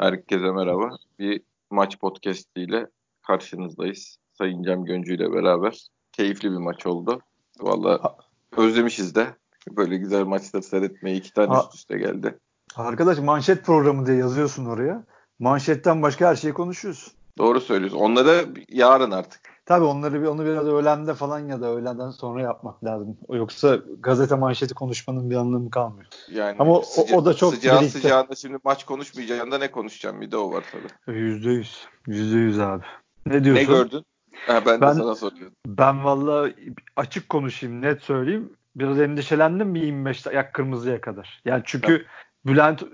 Herkese merhaba. Bir maç podcast ile karşınızdayız. Sayın Cem Göncü ile beraber. Keyifli bir maç oldu. Valla özlemişiz de. Böyle güzel maçları seyretmeye iki tane ha, üst üste geldi. Arkadaş manşet programı diye yazıyorsun oraya. Manşetten başka her şeyi konuşuyorsun. Doğru söylüyorsun. Onları yarın artık. Tabii onları bir onu biraz öğlende falan ya da öğlenden sonra yapmak lazım. Yoksa gazete manşeti konuşmanın bir anlamı kalmıyor. Yani Ama o, sıca- o da çok sıcağı birlikte. sıcağında şimdi maç konuşmayacağında ne konuşacağım bir de o var tabii. Yüzde yüz. Yüzde yüz abi. Ne diyorsun? Ne gördün? Ha, ben, ben de sana soruyorum. Ben valla açık konuşayım, net söyleyeyim. Biraz endişelendim bir 25 ayak kırmızıya kadar. Yani çünkü evet. Bülent e,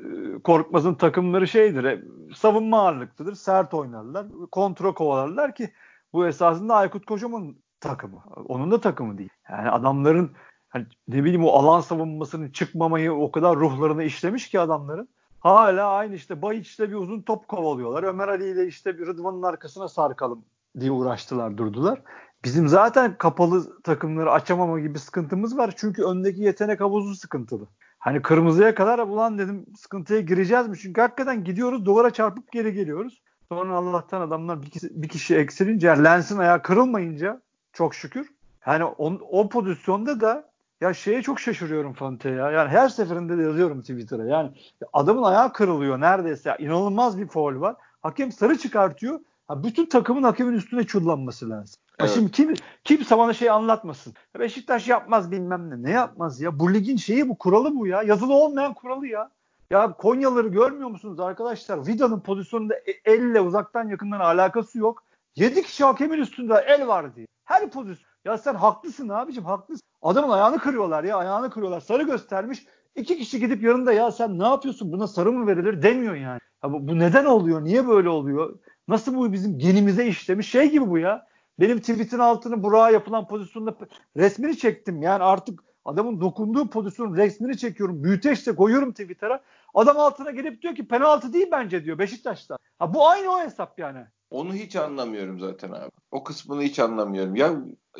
Korkmaz'ın takımları şeydir. E, savunma ağırlıklıdır. Sert oynarlar. Kontrol kovalarlar ki bu esasında Aykut Kocaman takımı. Onun da takımı değil. Yani adamların hani ne bileyim o alan savunmasının çıkmamayı o kadar ruhlarına işlemiş ki adamların. Hala aynı işte Bayiç'te bir uzun top kovalıyorlar. Ömer Ali ile işte bir Rıdvan'ın arkasına sarkalım diye uğraştılar durdular. Bizim zaten kapalı takımları açamama gibi sıkıntımız var. Çünkü öndeki yetenek havuzu sıkıntılı. Hani kırmızıya kadar ulan dedim sıkıntıya gireceğiz mi? Çünkü hakikaten gidiyoruz duvara çarpıp geri geliyoruz. Sonra Allah'tan adamlar bir kişi, bir kişi eksilince Lens'in ayağı kırılmayınca çok şükür. Yani on, o pozisyonda da ya şeye çok şaşırıyorum Fante ya. Yani her seferinde de yazıyorum Twitter'a. Yani adamın ayağı kırılıyor neredeyse. Ya, inanılmaz bir foul var. Hakem sarı çıkartıyor. Ha, bütün takımın hakemin üstüne çullanması lazım. Evet. Şimdi kim kimse bana şey anlatmasın. Beşiktaş yapmaz bilmem ne. Ne yapmaz ya? Bu ligin şeyi bu kuralı bu ya. Yazılı olmayan kuralı ya. Ya Konyaları görmüyor musunuz arkadaşlar? Vida'nın pozisyonunda e, elle uzaktan yakından alakası yok. 7 kişi hakemin üstünde el var diye. Her pozisyon. Ya sen haklısın abicim haklısın. Adamın ayağını kırıyorlar ya ayağını kırıyorlar. Sarı göstermiş. İki kişi gidip yanında ya sen ne yapıyorsun buna sarı mı verilir demiyor yani. Ya bu, bu neden oluyor? Niye böyle oluyor? Nasıl bu bizim genimize işlemiş şey gibi bu ya. Benim tweetin altını Burak'a yapılan pozisyonda resmini çektim. Yani artık adamın dokunduğu pozisyonun resmini çekiyorum. Büyüteçte koyuyorum Twitter'a. Adam altına gelip diyor ki penaltı değil bence diyor Beşiktaş'ta. Ha bu aynı o hesap yani. Onu hiç anlamıyorum zaten abi. O kısmını hiç anlamıyorum. Ya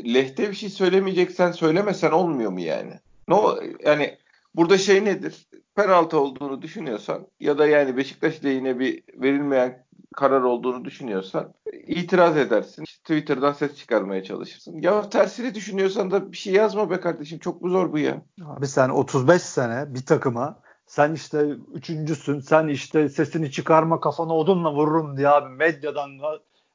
lehte bir şey söylemeyeceksen söylemesen olmuyor mu yani? No yani burada şey nedir? Penaltı olduğunu düşünüyorsan ya da yani Beşiktaş lehine bir verilmeyen karar olduğunu düşünüyorsan itiraz edersin. İşte Twitter'dan ses çıkarmaya çalışırsın. Ya tersini düşünüyorsan da bir şey yazma be kardeşim. Çok mu zor bu ya? Abi sen 35 sene bir takıma sen işte üçüncüsün sen işte sesini çıkarma kafana odunla vururum diye abi medyadan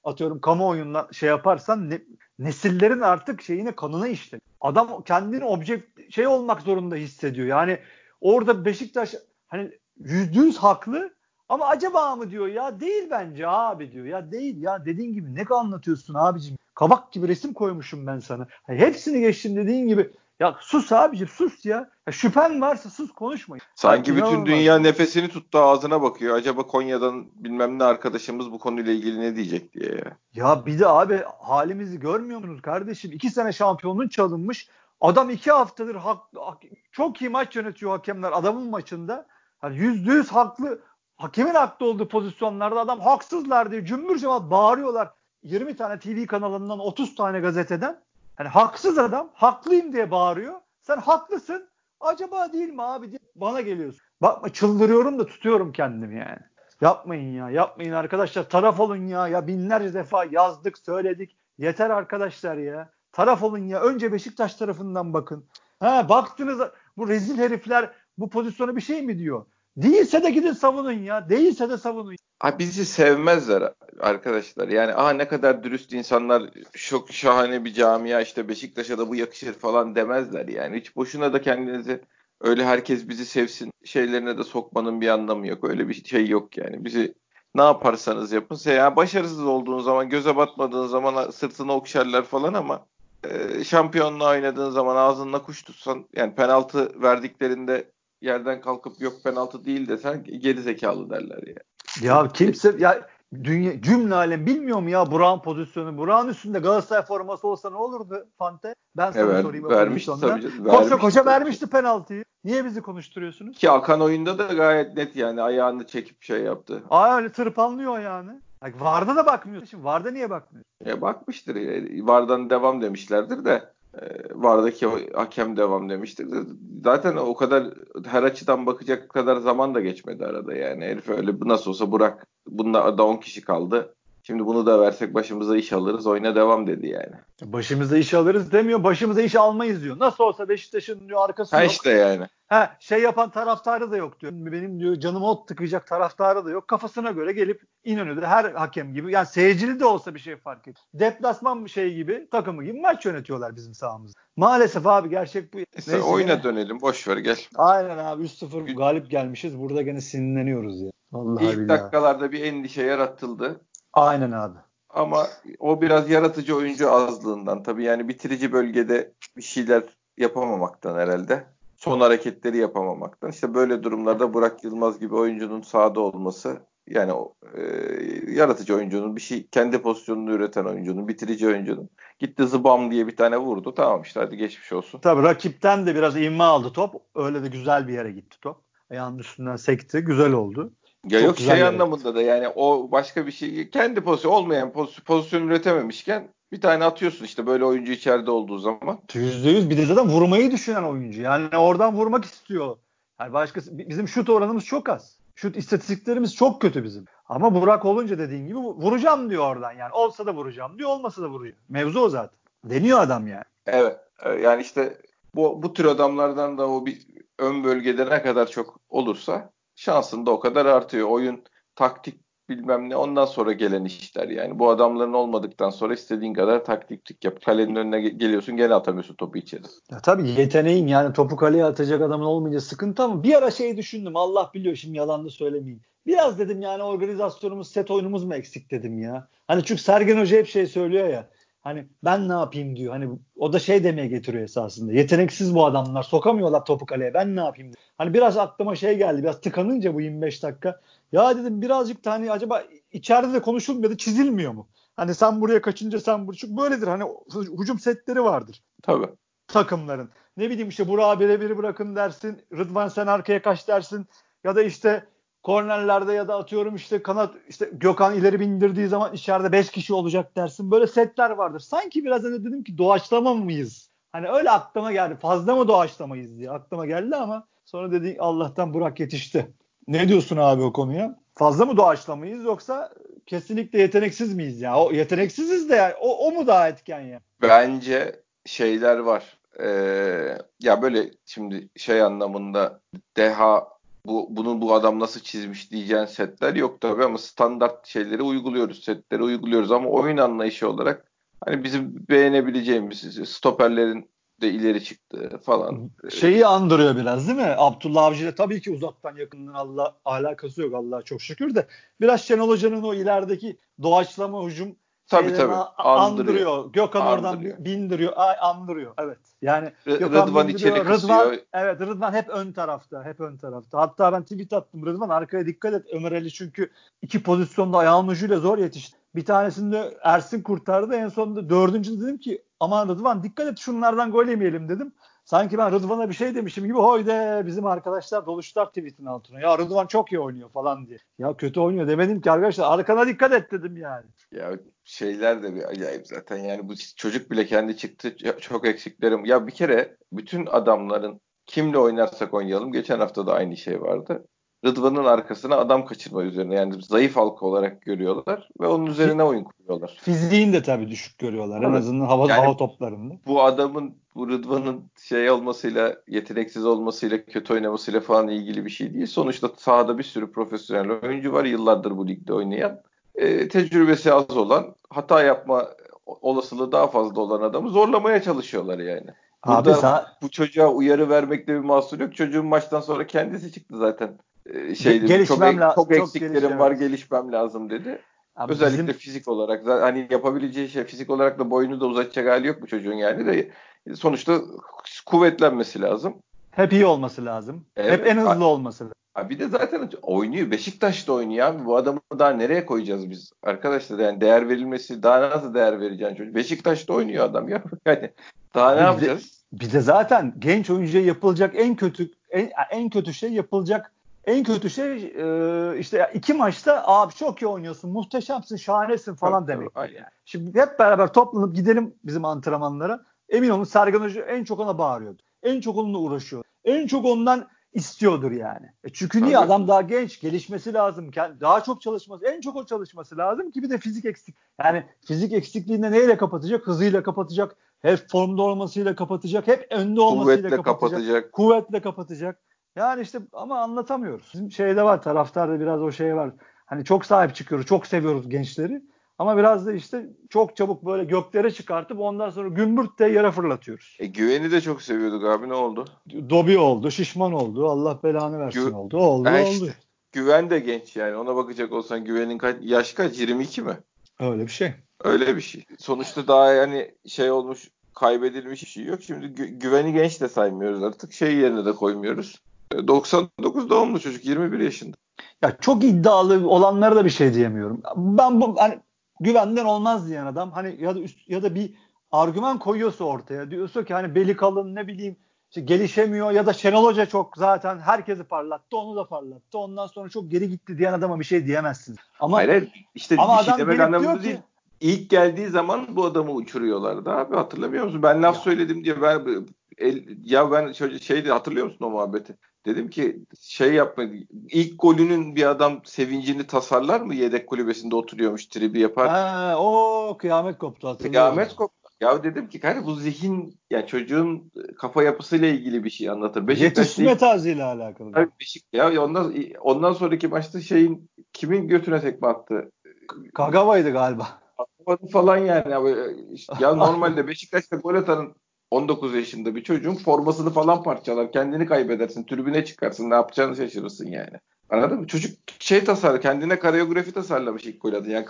atıyorum kamuoyundan şey yaparsan ne, nesillerin artık şeyine kanına işte. Adam kendini objekt şey olmak zorunda hissediyor. Yani orada Beşiktaş hani yüzde yüz haklı ama acaba mı diyor ya değil bence abi diyor. Ya değil ya dediğin gibi ne anlatıyorsun abicim. Kabak gibi resim koymuşum ben sana. Yani hepsini geçtim dediğin gibi. Ya sus abicim sus ya. ya şüphen varsa sus konuşmayın. Sanki ya, bütün dünya nefesini tuttu ağzına bakıyor. Acaba Konya'dan bilmem ne arkadaşımız bu konuyla ilgili ne diyecek diye ya. Ya bir de abi halimizi görmüyor musunuz kardeşim? İki sene şampiyonluğun çalınmış. Adam iki haftadır hak, hak, çok iyi maç yönetiyor hakemler adamın maçında. Yani yüzde yüz haklı hakemin haklı olduğu pozisyonlarda adam haksızlar diye cümbür cemaat bağırıyorlar. 20 tane TV kanalından 30 tane gazeteden. Hani haksız adam haklıyım diye bağırıyor. Sen haklısın. Acaba değil mi abi diye bana geliyorsun. Bakma çıldırıyorum da tutuyorum kendimi yani. Yapmayın ya yapmayın arkadaşlar taraf olun ya. Ya binlerce defa yazdık söyledik. Yeter arkadaşlar ya. Taraf olun ya. Önce Beşiktaş tarafından bakın. Ha baktınız bu rezil herifler bu pozisyona bir şey mi diyor? Değilse de gidin savunun ya. Değilse de savunun. Abi bizi sevmezler arkadaşlar. Yani aha ne kadar dürüst insanlar çok şahane bir camia işte Beşiktaş'a da bu yakışır falan demezler yani. Hiç boşuna da kendinizi öyle herkes bizi sevsin şeylerine de sokmanın bir anlamı yok. Öyle bir şey yok yani. Bizi ne yaparsanız yapın. Yani başarısız olduğun zaman göze batmadığın zaman sırtına okşarlar falan ama e, şampiyonluğa oynadığın zaman ağzınla kuş tutsan yani penaltı verdiklerinde yerden kalkıp yok penaltı değil desen geri zekalı derler ya. Ya kimse ya dünya cümle alem bilmiyor mu ya Burak'ın pozisyonu? Burak'ın üstünde Galatasaray forması olsa ne olurdu Fante? Ben sana evet, sorayım. Vermiş tabii canım. Koşa koşa vermişti penaltıyı. Niye bizi konuşturuyorsunuz? Ki Akan oyunda da gayet net yani ayağını çekip şey yaptı. Aa öyle tırpanlıyor ayağını. Varda da bakmıyorsun. Şimdi Varda niye bakmıyor? Ya bakmıştır. Ya. Vardan devam demişlerdir de. E, vardaki hakem devam demiştik. Zaten o kadar her açıdan bakacak kadar zaman da geçmedi arada yani. Herif öyle nasıl olsa bırak. Bunda da 10 kişi kaldı. Şimdi bunu da versek başımıza iş alırız oyuna devam dedi yani. Başımıza iş alırız demiyor. Başımıza iş almayız diyor. Nasıl olsa Beşiktaş'ın diyor arkası ha yok. işte yani. Ha şey yapan taraftarı da yok diyor. Benim diyor canım ot tıkayacak taraftarı da yok. Kafasına göre gelip İnönü'de her hakem gibi yani seyircili de olsa bir şey fark et. Deplasman şey gibi takımı gibi maç yönetiyorlar bizim sahamızda. Maalesef abi gerçek bu. Neyse, Neyse oyuna gene. dönelim boş ver gel. Aynen abi 3-0 galip gelmişiz. Burada gene sinirleniyoruz ya. Vallahi İlk billahi. dakikalarda bir endişe yaratıldı. Aynen abi. Ama o biraz yaratıcı oyuncu azlığından. Tabii yani bitirici bölgede bir şeyler yapamamaktan herhalde. Son hareketleri yapamamaktan. İşte böyle durumlarda Burak Yılmaz gibi oyuncunun sahada olması yani e, yaratıcı oyuncunun bir şey kendi pozisyonunu üreten oyuncunun bitirici oyuncunun gitti zıbam diye bir tane vurdu tamam işte hadi geçmiş olsun. Tabii rakipten de biraz inme aldı top öyle de güzel bir yere gitti top ayağının üstünden sekti güzel oldu. Ya Çok yok şey anlamında da yani o başka bir şey kendi pozisyon olmayan pozisyon, pozisyon üretememişken bir tane atıyorsun işte böyle oyuncu içeride olduğu zaman. Yüzde yüz bir de zaten vurmayı düşünen oyuncu. Yani oradan vurmak istiyor. Yani başkası bizim şut oranımız çok az. Şut istatistiklerimiz çok kötü bizim. Ama Burak olunca dediğin gibi vuracağım diyor oradan yani. Olsa da vuracağım diyor, olmasa da vuruyor. Mevzu o zaten. Deniyor adam yani. Evet. Yani işte bu bu tür adamlardan da o bir ön bölgede ne kadar çok olursa şansın da o kadar artıyor. Oyun, taktik bilmem ne ondan sonra gelen işler yani. Bu adamların olmadıktan sonra istediğin kadar taktiklik yap. Kalenin önüne geliyorsun gene atamıyorsun topu içeri. Ya tabii yeteneğin yani topu kaleye atacak adamın olmayınca sıkıntı ama bir ara şey düşündüm Allah biliyor şimdi yalan da söylemeyeyim. Biraz dedim yani organizasyonumuz set oyunumuz mu eksik dedim ya. Hani çünkü Sergen Hoca hep şey söylüyor ya. Hani ben ne yapayım diyor. Hani o da şey demeye getiriyor esasında. Yeteneksiz bu adamlar. Sokamıyorlar topu kaleye. Ben ne yapayım diyor. Hani biraz aklıma şey geldi. Biraz tıkanınca bu 25 dakika. Ya dedim birazcık da hani acaba içeride de konuşulmuyor da çizilmiyor mu? Hani sen buraya kaçınca sen buraya. Çünkü böyledir. Hani hücum setleri vardır. Tabii. Takımların. Ne bileyim işte Burak'ı birebir bırakın dersin. Rıdvan sen arkaya kaç dersin. Ya da işte kornerlerde ya da atıyorum işte kanat işte Gökhan ileri bindirdiği zaman içeride 5 kişi olacak dersin. Böyle setler vardır. Sanki biraz önce dedim ki doğaçlama mıyız? Hani öyle aklıma geldi. Fazla mı doğaçlamayız diye aklıma geldi ama sonra dedi Allah'tan Burak yetişti. Ne diyorsun abi o konuya? Fazla mı doğaçlamayız yoksa kesinlikle yeteneksiz miyiz ya? O yeteneksiziz de yani. O, o mu daha etken ya? Bence şeyler var. Ee, ya böyle şimdi şey anlamında deha bu bunun bu adam nasıl çizmiş diyeceğin setler yok tabii ama standart şeyleri uyguluyoruz, setleri uyguluyoruz ama oyun anlayışı olarak hani bizim beğenebileceğimiz stoperlerin de ileri çıktı falan. Şeyi andırıyor biraz değil mi? Abdullah Avcı ile tabii ki uzaktan yakından Allah alakası yok Allah'a çok şükür de biraz Şenol Hoca'nın o ilerideki doğaçlama hücum Tabii tabii. Andırıyor. andırıyor. Gökhan andırıyor. oradan bindiriyor. Ay, andırıyor. Evet. Yani R- Gökhan Rıdvan içeri Rıdvan, evet Rıdvan hep ön tarafta. Hep ön tarafta. Hatta ben tweet attım. Rıdvan arkaya dikkat et. Ömer Ali çünkü iki pozisyonda ayağın ucuyla zor yetişti. Bir tanesinde Ersin kurtardı. En sonunda dördüncü dedim ki aman Rıdvan dikkat et şunlardan gol yemeyelim dedim. Sanki ben Rıdvan'a bir şey demişim gibi hoyde bizim arkadaşlar doluştular tweetin altına. Ya Rıdvan çok iyi oynuyor falan diye. Ya kötü oynuyor demedim ki arkadaşlar arkana dikkat et dedim yani. Ya şeyler de bir acayip zaten yani bu çocuk bile kendi çıktı çok eksiklerim. Ya bir kere bütün adamların kimle oynarsak oynayalım geçen hafta da aynı şey vardı. Rıdvan'ın arkasına adam kaçırma üzerine yani zayıf halka olarak görüyorlar ve onun üzerine oyun kuruyorlar. Fiziğini de tabii düşük görüyorlar evet. en azından hava, yani hava toplarında. Bu adamın bu Rıdvan'ın şey olmasıyla yeteneksiz olmasıyla kötü oynamasıyla falan ilgili bir şey değil. Sonuçta sahada bir sürü profesyonel oyuncu var yıllardır bu ligde oynayan. E, tecrübesi az olan hata yapma olasılığı daha fazla olan adamı zorlamaya çalışıyorlar yani. Burada Abi sağ... bu çocuğa uyarı vermekte bir mahsur yok. Çocuğun maçtan sonra kendisi çıktı zaten e, şeydi gelişmem çok, çok eksiklerim çok var gelişmem lazım dedi. Abi Özellikle bizim... fizik olarak hani yapabileceği şey fizik olarak da boyunu da uzatacak hali yok bu çocuğun yani de sonuçta kuvvetlenmesi lazım. Hep iyi olması lazım. Evet. Hep en hızlı olması lazım. Bir de zaten oynuyor. Beşiktaş'ta oynuyor abi. Bu adamı daha nereye koyacağız biz? Arkadaşlar yani değer verilmesi daha nasıl değer vereceksin çocuk? Beşiktaş'ta oynuyor adam ya. Yani daha ne yapacağız? Bir de zaten genç oyuncuya yapılacak en kötü en, en kötü şey yapılacak en kötü şey e, işte iki maçta abi çok iyi oynuyorsun, muhteşemsin, şahanesin falan demek. Yani. Şimdi hep beraber toplanıp gidelim bizim antrenmanlara. emin olun Sergen Hoca en çok ona bağırıyordu. En çok onunla uğraşıyor. En çok ondan istiyordur yani. E çünkü niye adam daha genç, gelişmesi lazım. Daha çok çalışması, en çok o çalışması lazım ki bir de fizik eksik. Yani fizik eksikliğinde neyle kapatacak? Hızıyla kapatacak. Hep formda olmasıyla kapatacak. Hep önde olmasıyla Kuvvetle kapatacak. kapatacak. Kuvvetle kapatacak. Yani işte ama anlatamıyoruz. Bizim şeyde var, taraftarda biraz o şey var. Hani çok sahip çıkıyoruz, çok seviyoruz gençleri. Ama biraz da işte çok çabuk böyle göklere çıkartıp ondan sonra gümbürt de yere fırlatıyoruz. E, güveni de çok seviyorduk abi ne oldu? Dobi oldu, şişman oldu. Allah belanı versin Gü- oldu. Oldu, ha oldu. Işte, güven de genç yani. Ona bakacak olsan güvenin kaç, yaş kaç? 22 mi? Öyle bir şey. Öyle bir şey. Sonuçta daha yani şey olmuş kaybedilmiş bir şey yok. Şimdi gü- güveni genç de saymıyoruz artık. Şey yerine de koymuyoruz. 99 e, doğumlu çocuk 21 yaşında. Ya çok iddialı olanlara da bir şey diyemiyorum. Ben bu hani güvenden olmaz diyen adam hani ya da üst, ya da bir argüman koyuyorsa ortaya diyorsa ki hani beli kalın ne bileyim işte gelişemiyor ya da Şenol Hoca çok zaten herkesi parlattı onu da parlattı ondan sonra çok geri gitti diyen adama bir şey diyemezsin. Ama Hayır, işte ama bir şey demek anlamında değil. Ki, İlk geldiği zaman bu adamı uçuruyorlardı abi hatırlamıyor musun? Ben laf ya. söyledim diye ben el, ya ben şöyle şeydi hatırlıyor musun o muhabbeti? Dedim ki şey yapma ilk golünün bir adam sevincini tasarlar mı yedek kulübesinde oturuyormuş tribi yapar. Ha, o kıyamet koptu Kıyamet koptu. Ya dedim ki hani bu zihin ya çocuğun kafa yapısıyla ilgili bir şey anlatır. Yetişme tarzıyla alakalı. Abi Beşik, ya ondan ondan sonraki maçta şeyin kimin götüne tekme attı? Kagawa'ydı galiba. Atmadı falan yani. Ya normalde Beşiktaş'ta gol atanın 19 yaşında bir çocuğun formasını falan parçalar. Kendini kaybedersin. Tribüne çıkarsın. Ne yapacağını şaşırırsın yani. Anladın mı? Çocuk şey tasar, kendine koreografi tasarlamış ilk gol. Yani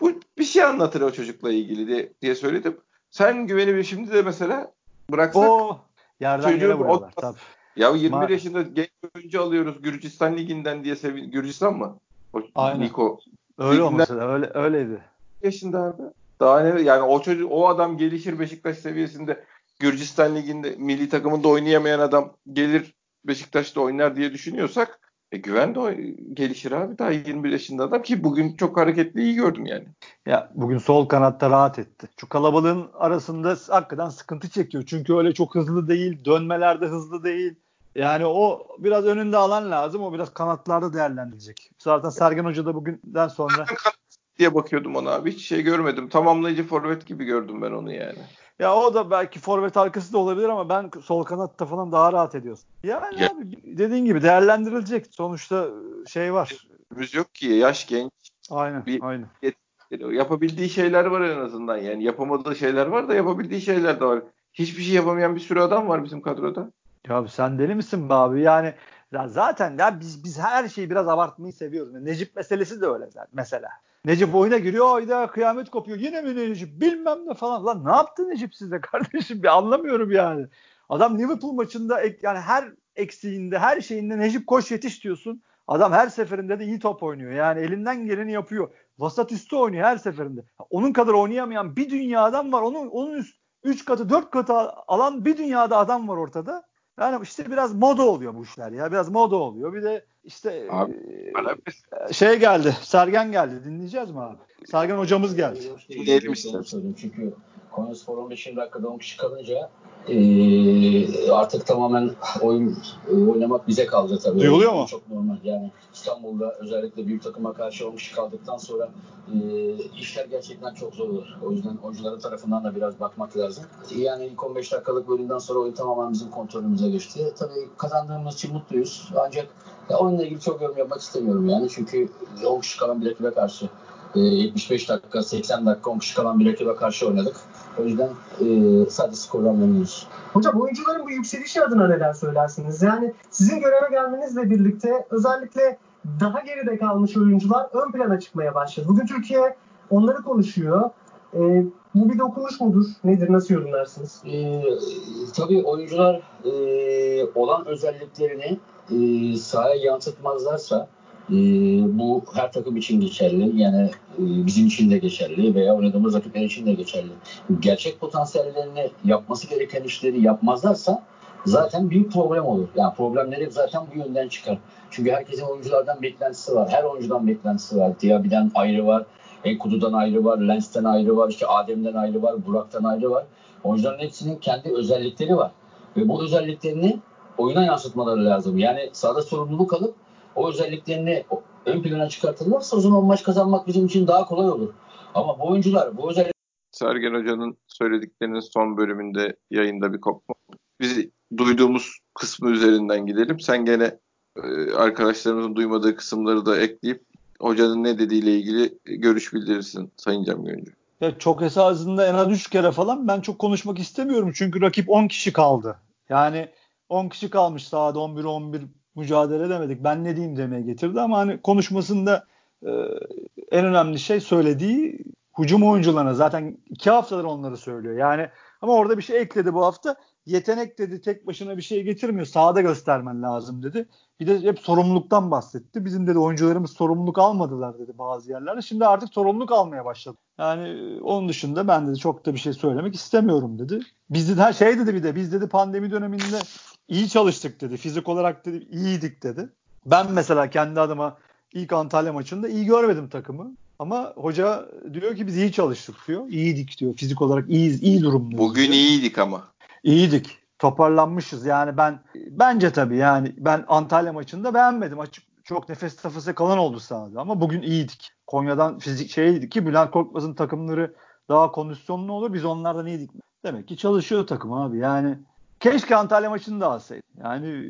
bu bir şey anlatır o çocukla ilgili diye, diye söyledim. Sen güveni bir şimdi de mesela bıraksak. O yerden yere vuruyorlar. Tabii. Ya 21 Ma- yaşında genç oyuncu alıyoruz Gürcistan liginden diye sevin. Gürcistan mı? O, Aynen. Niko. Öyle olmasa da öyle öyleydi. Yaşında abi. Daha ne yani o çocuk o adam gelişir Beşiktaş seviyesinde Gürcistan Ligi'nde milli takımında oynayamayan adam gelir Beşiktaş'ta oynar diye düşünüyorsak e, güven de gelişir abi. Daha 21 yaşında adam ki bugün çok hareketli iyi gördüm yani. Ya bugün sol kanatta rahat etti. Şu kalabalığın arasında hakikaten sıkıntı çekiyor. Çünkü öyle çok hızlı değil. Dönmelerde hızlı değil. Yani o biraz önünde alan lazım. O biraz kanatlarda değerlendirecek. Zaten Sergen Hoca da bugünden sonra diye bakıyordum ona abi. Hiç şey görmedim. Tamamlayıcı forvet gibi gördüm ben onu yani. Ya o da belki forvet arkası da olabilir ama ben sol kanatta falan daha rahat ediyorsun. Yani ya. abi dediğin gibi değerlendirilecek. Sonuçta şey var. Biz yok ki yaş genç. Aynen. Bir aynen. Yapabildiği şeyler var en azından yani. Yapamadığı şeyler var da yapabildiği şeyler de var. Hiçbir şey yapamayan bir sürü adam var bizim kadroda. Ya sen deli misin be abi? Yani ya zaten ya biz biz her şeyi biraz abartmayı seviyoruz. Necip meselesi de öyle zaten mesela. Necip oyuna giriyor ayda kıyamet kopuyor. Yine mi Necip bilmem ne falan. Lan ne yaptı Necip size kardeşim bir anlamıyorum yani. Adam Liverpool maçında yani her eksiğinde her şeyinde Necip koş yetiş diyorsun. Adam her seferinde de iyi top oynuyor. Yani elinden geleni yapıyor. Vasat üstü oynuyor her seferinde. Onun kadar oynayamayan bir dünya adam var. Onun onun üst 3 katı 4 katı alan bir dünyada adam var ortada. Yani işte biraz moda oluyor bu işler ya. Biraz moda oluyor. Bir de işte abi, e, şey geldi. Sergen geldi. Dinleyeceğiz mi abi? Sergen hocamız geldi. Dinleyelim istedim. Çünkü Konyaspor 15. dakikada 10 kişi kalınca e, artık tamamen oyun e, oynamak bize kaldı tabii. Duyuluyor mu? Çok normal. Yani İstanbul'da özellikle büyük takıma karşı 10 kişi kaldıktan sonra e, işler gerçekten çok zor olur. O yüzden oyuncuların tarafından da biraz bakmak lazım. Yani ilk 15 dakikalık bölümden sonra oyun tamamen bizim kontrolümüze geçti. Tabii kazandığımız için mutluyuz. Ancak ya oyunla ilgili çok yorum yapmak istemiyorum yani. Çünkü 10 kişi kalan bir rakibe karşı 75 dakika, 80 dakika 10 kişi kalan bir rakibe karşı oynadık. O yüzden e, sadece skordan memnunuz. Hocam oyuncuların bu yükselişi adına neler söylersiniz? Yani sizin göreve gelmenizle birlikte özellikle daha geride kalmış oyuncular ön plana çıkmaya başladı. Bugün Türkiye onları konuşuyor. E, bu bir dokunuş mudur? Nedir? Nasıl yorumlarsınız? E, tabii oyuncular e, olan özelliklerini e, sahaya yansıtmazlarsa e, bu her takım için geçerli. Yani e, bizim için de geçerli veya oynadığımız rakipler için de geçerli. Gerçek potansiyellerini yapması gereken işleri yapmazlarsa zaten büyük problem olur. Yani problemleri zaten bu yönden çıkar. Çünkü herkesin oyunculardan beklentisi var. Her oyuncudan beklentisi var. Diaby'den ayrı var. Enkudu'dan ayrı var. Lens'ten ayrı var. işte Adem'den ayrı var. Burak'tan ayrı var. Oyuncuların hepsinin kendi özellikleri var. Ve bu özelliklerini oyuna yansıtmaları lazım. Yani sahada sorumluluk alıp o özelliklerini ön plana çıkartırlarsa o zaman maç kazanmak bizim için daha kolay olur. Ama bu oyuncular bu özellik Sergen Hoca'nın söylediklerinin son bölümünde yayında bir kopma. Biz duyduğumuz kısmı üzerinden gidelim. Sen gene e, arkadaşlarımızın duymadığı kısımları da ekleyip hocanın ne dediğiyle ilgili görüş bildirirsin Sayın Cem Gönlü. Ya çok esasında en az 3 kere falan ben çok konuşmak istemiyorum. Çünkü rakip 10 kişi kaldı. Yani 10 kişi kalmış sahada 11-11 mücadele edemedik. Ben ne diyeyim demeye getirdi ama hani konuşmasında e, en önemli şey söylediği hücum oyuncularına zaten iki haftadır onları söylüyor. Yani ama orada bir şey ekledi bu hafta. Yetenek dedi tek başına bir şey getirmiyor. Sahada göstermen lazım dedi. Bir de hep sorumluluktan bahsetti. Bizim dedi oyuncularımız sorumluluk almadılar dedi bazı yerlerde. Şimdi artık sorumluluk almaya başladı. Yani e, onun dışında ben dedi çok da bir şey söylemek istemiyorum dedi. Biz dedi her şey dedi bir de biz dedi pandemi döneminde iyi çalıştık dedi. Fizik olarak dedi iyiydik dedi. Ben mesela kendi adıma ilk Antalya maçında iyi görmedim takımı. Ama hoca diyor ki biz iyi çalıştık diyor. İyiydik diyor. Fizik olarak iyiyiz, iyi durumdayız. Bugün diyor. iyiydik ama. İyiydik. Toparlanmışız. Yani ben bence tabii yani ben Antalya maçında beğenmedim. Açık çok nefes nefese kalan oldu sahada ama bugün iyiydik. Konya'dan fizik şeydi ki Bülent Korkmaz'ın takımları daha kondisyonlu olur. Biz onlardan iyiydik. Demek ki çalışıyor takım abi. Yani keşke Antalya maçını da alsaydı. Yani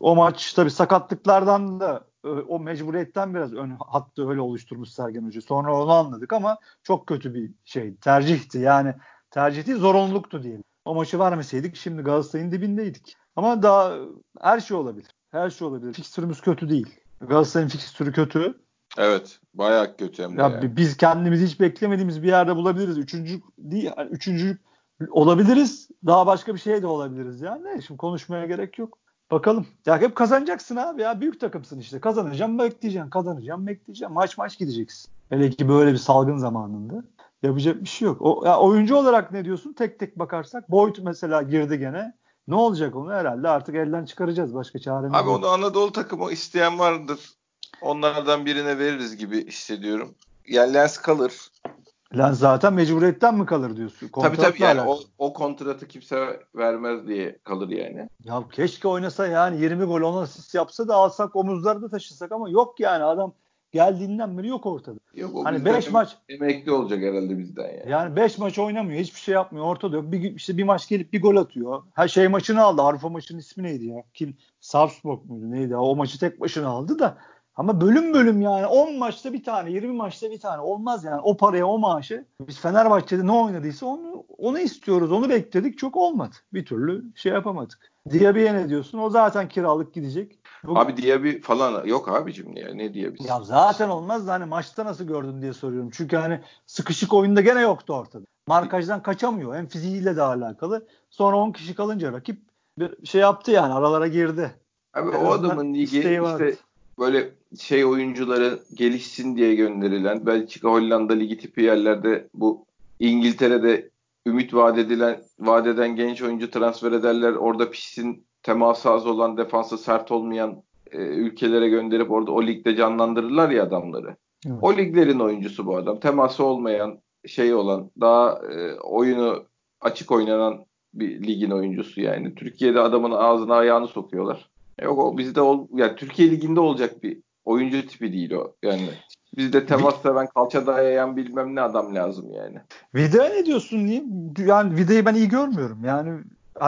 o maç tabii sakatlıklardan da o mecburiyetten biraz ön hattı öyle oluşturmuş Sergen Hoca. Sonra onu anladık ama çok kötü bir şey. Tercihti. Yani tercih değil zorunluluktu diyelim. O maçı vermeseydik şimdi Galatasaray'ın dibindeydik. Ama daha her şey olabilir. Her şey olabilir. Fikstürümüz kötü değil. Galatasaray'ın fikstürü kötü. Evet. Bayağı kötü hem de. Ya yani. Biz kendimizi hiç beklemediğimiz bir yerde bulabiliriz. Üçüncü değil, yani üçüncü olabiliriz. Daha başka bir şey de olabiliriz. Yani şimdi konuşmaya gerek yok. Bakalım. Ya hep kazanacaksın abi ya. Büyük takımsın işte. Kazanacağım bekleyeceğim. Kazanacağım bekleyeceğim. Maç maç gideceksin. Hele ki böyle bir salgın zamanında. Yapacak bir şey yok. O, ya oyuncu olarak ne diyorsun? Tek tek bakarsak. Boyd mesela girdi gene. Ne olacak onu herhalde artık elden çıkaracağız. Başka çaremiz Abi yok. onu Anadolu takımı isteyen vardır. Onlardan birine veririz gibi hissediyorum. Yani Lens kalır. Lan zaten mecburiyetten mi kalır diyorsun? Tabii tabii Kontratla yani o, alakalı. o kontratı kimse vermez diye kalır yani. Ya keşke oynasa yani 20 gol 10 asist yapsa da alsak omuzlarda taşısak ama yok yani adam geldiğinden beri yok ortada. Yok Hani bizden 5 maç emekli olacak herhalde bizden yani. yani 5 maç oynamıyor hiçbir şey yapmıyor ortada yok. Bir, işte bir maç gelip bir gol atıyor. Her şey maçını aldı. Avrupa maçının ismi neydi ya? Kim? Sarpsborg muydu neydi? O maçı tek başına aldı da ama bölüm bölüm yani 10 maçta bir tane 20 maçta bir tane olmaz yani o paraya o maaşı biz Fenerbahçe'de ne oynadıysa onu onu istiyoruz onu bekledik çok olmadı bir türlü şey yapamadık. Diaby'e ne diyorsun o zaten kiralık gidecek. Bugün- Abi Diaby falan yok abicim ya ne Diaby? ya zaten olmaz da hani maçta nasıl gördün diye soruyorum. Çünkü hani sıkışık oyunda gene yoktu ortada. Markajdan kaçamıyor. Hem fiziğiyle de alakalı. Sonra 10 kişi kalınca rakip bir şey yaptı yani aralara girdi. Abi En o adamın ligi isteği vardı. Böyle şey oyuncuları gelişsin diye gönderilen Belçika, Hollanda ligi tipi yerlerde bu İngiltere'de ümit vaat edilen vadeden genç oyuncu transfer ederler. Orada pişsin teması az olan defansı sert olmayan e, ülkelere gönderip orada o ligde canlandırırlar ya adamları. Evet. O liglerin oyuncusu bu adam. Teması olmayan şey olan daha e, oyunu açık oynanan bir ligin oyuncusu yani. Türkiye'de adamın ağzına ayağını sokuyorlar. Yok o bizde ol yani Türkiye liginde olacak bir oyuncu tipi değil o. Yani bizde temas seven kalça dayayan bilmem ne adam lazım yani. Vida ne diyorsun niye? Yani Vida'yı ben iyi görmüyorum. Yani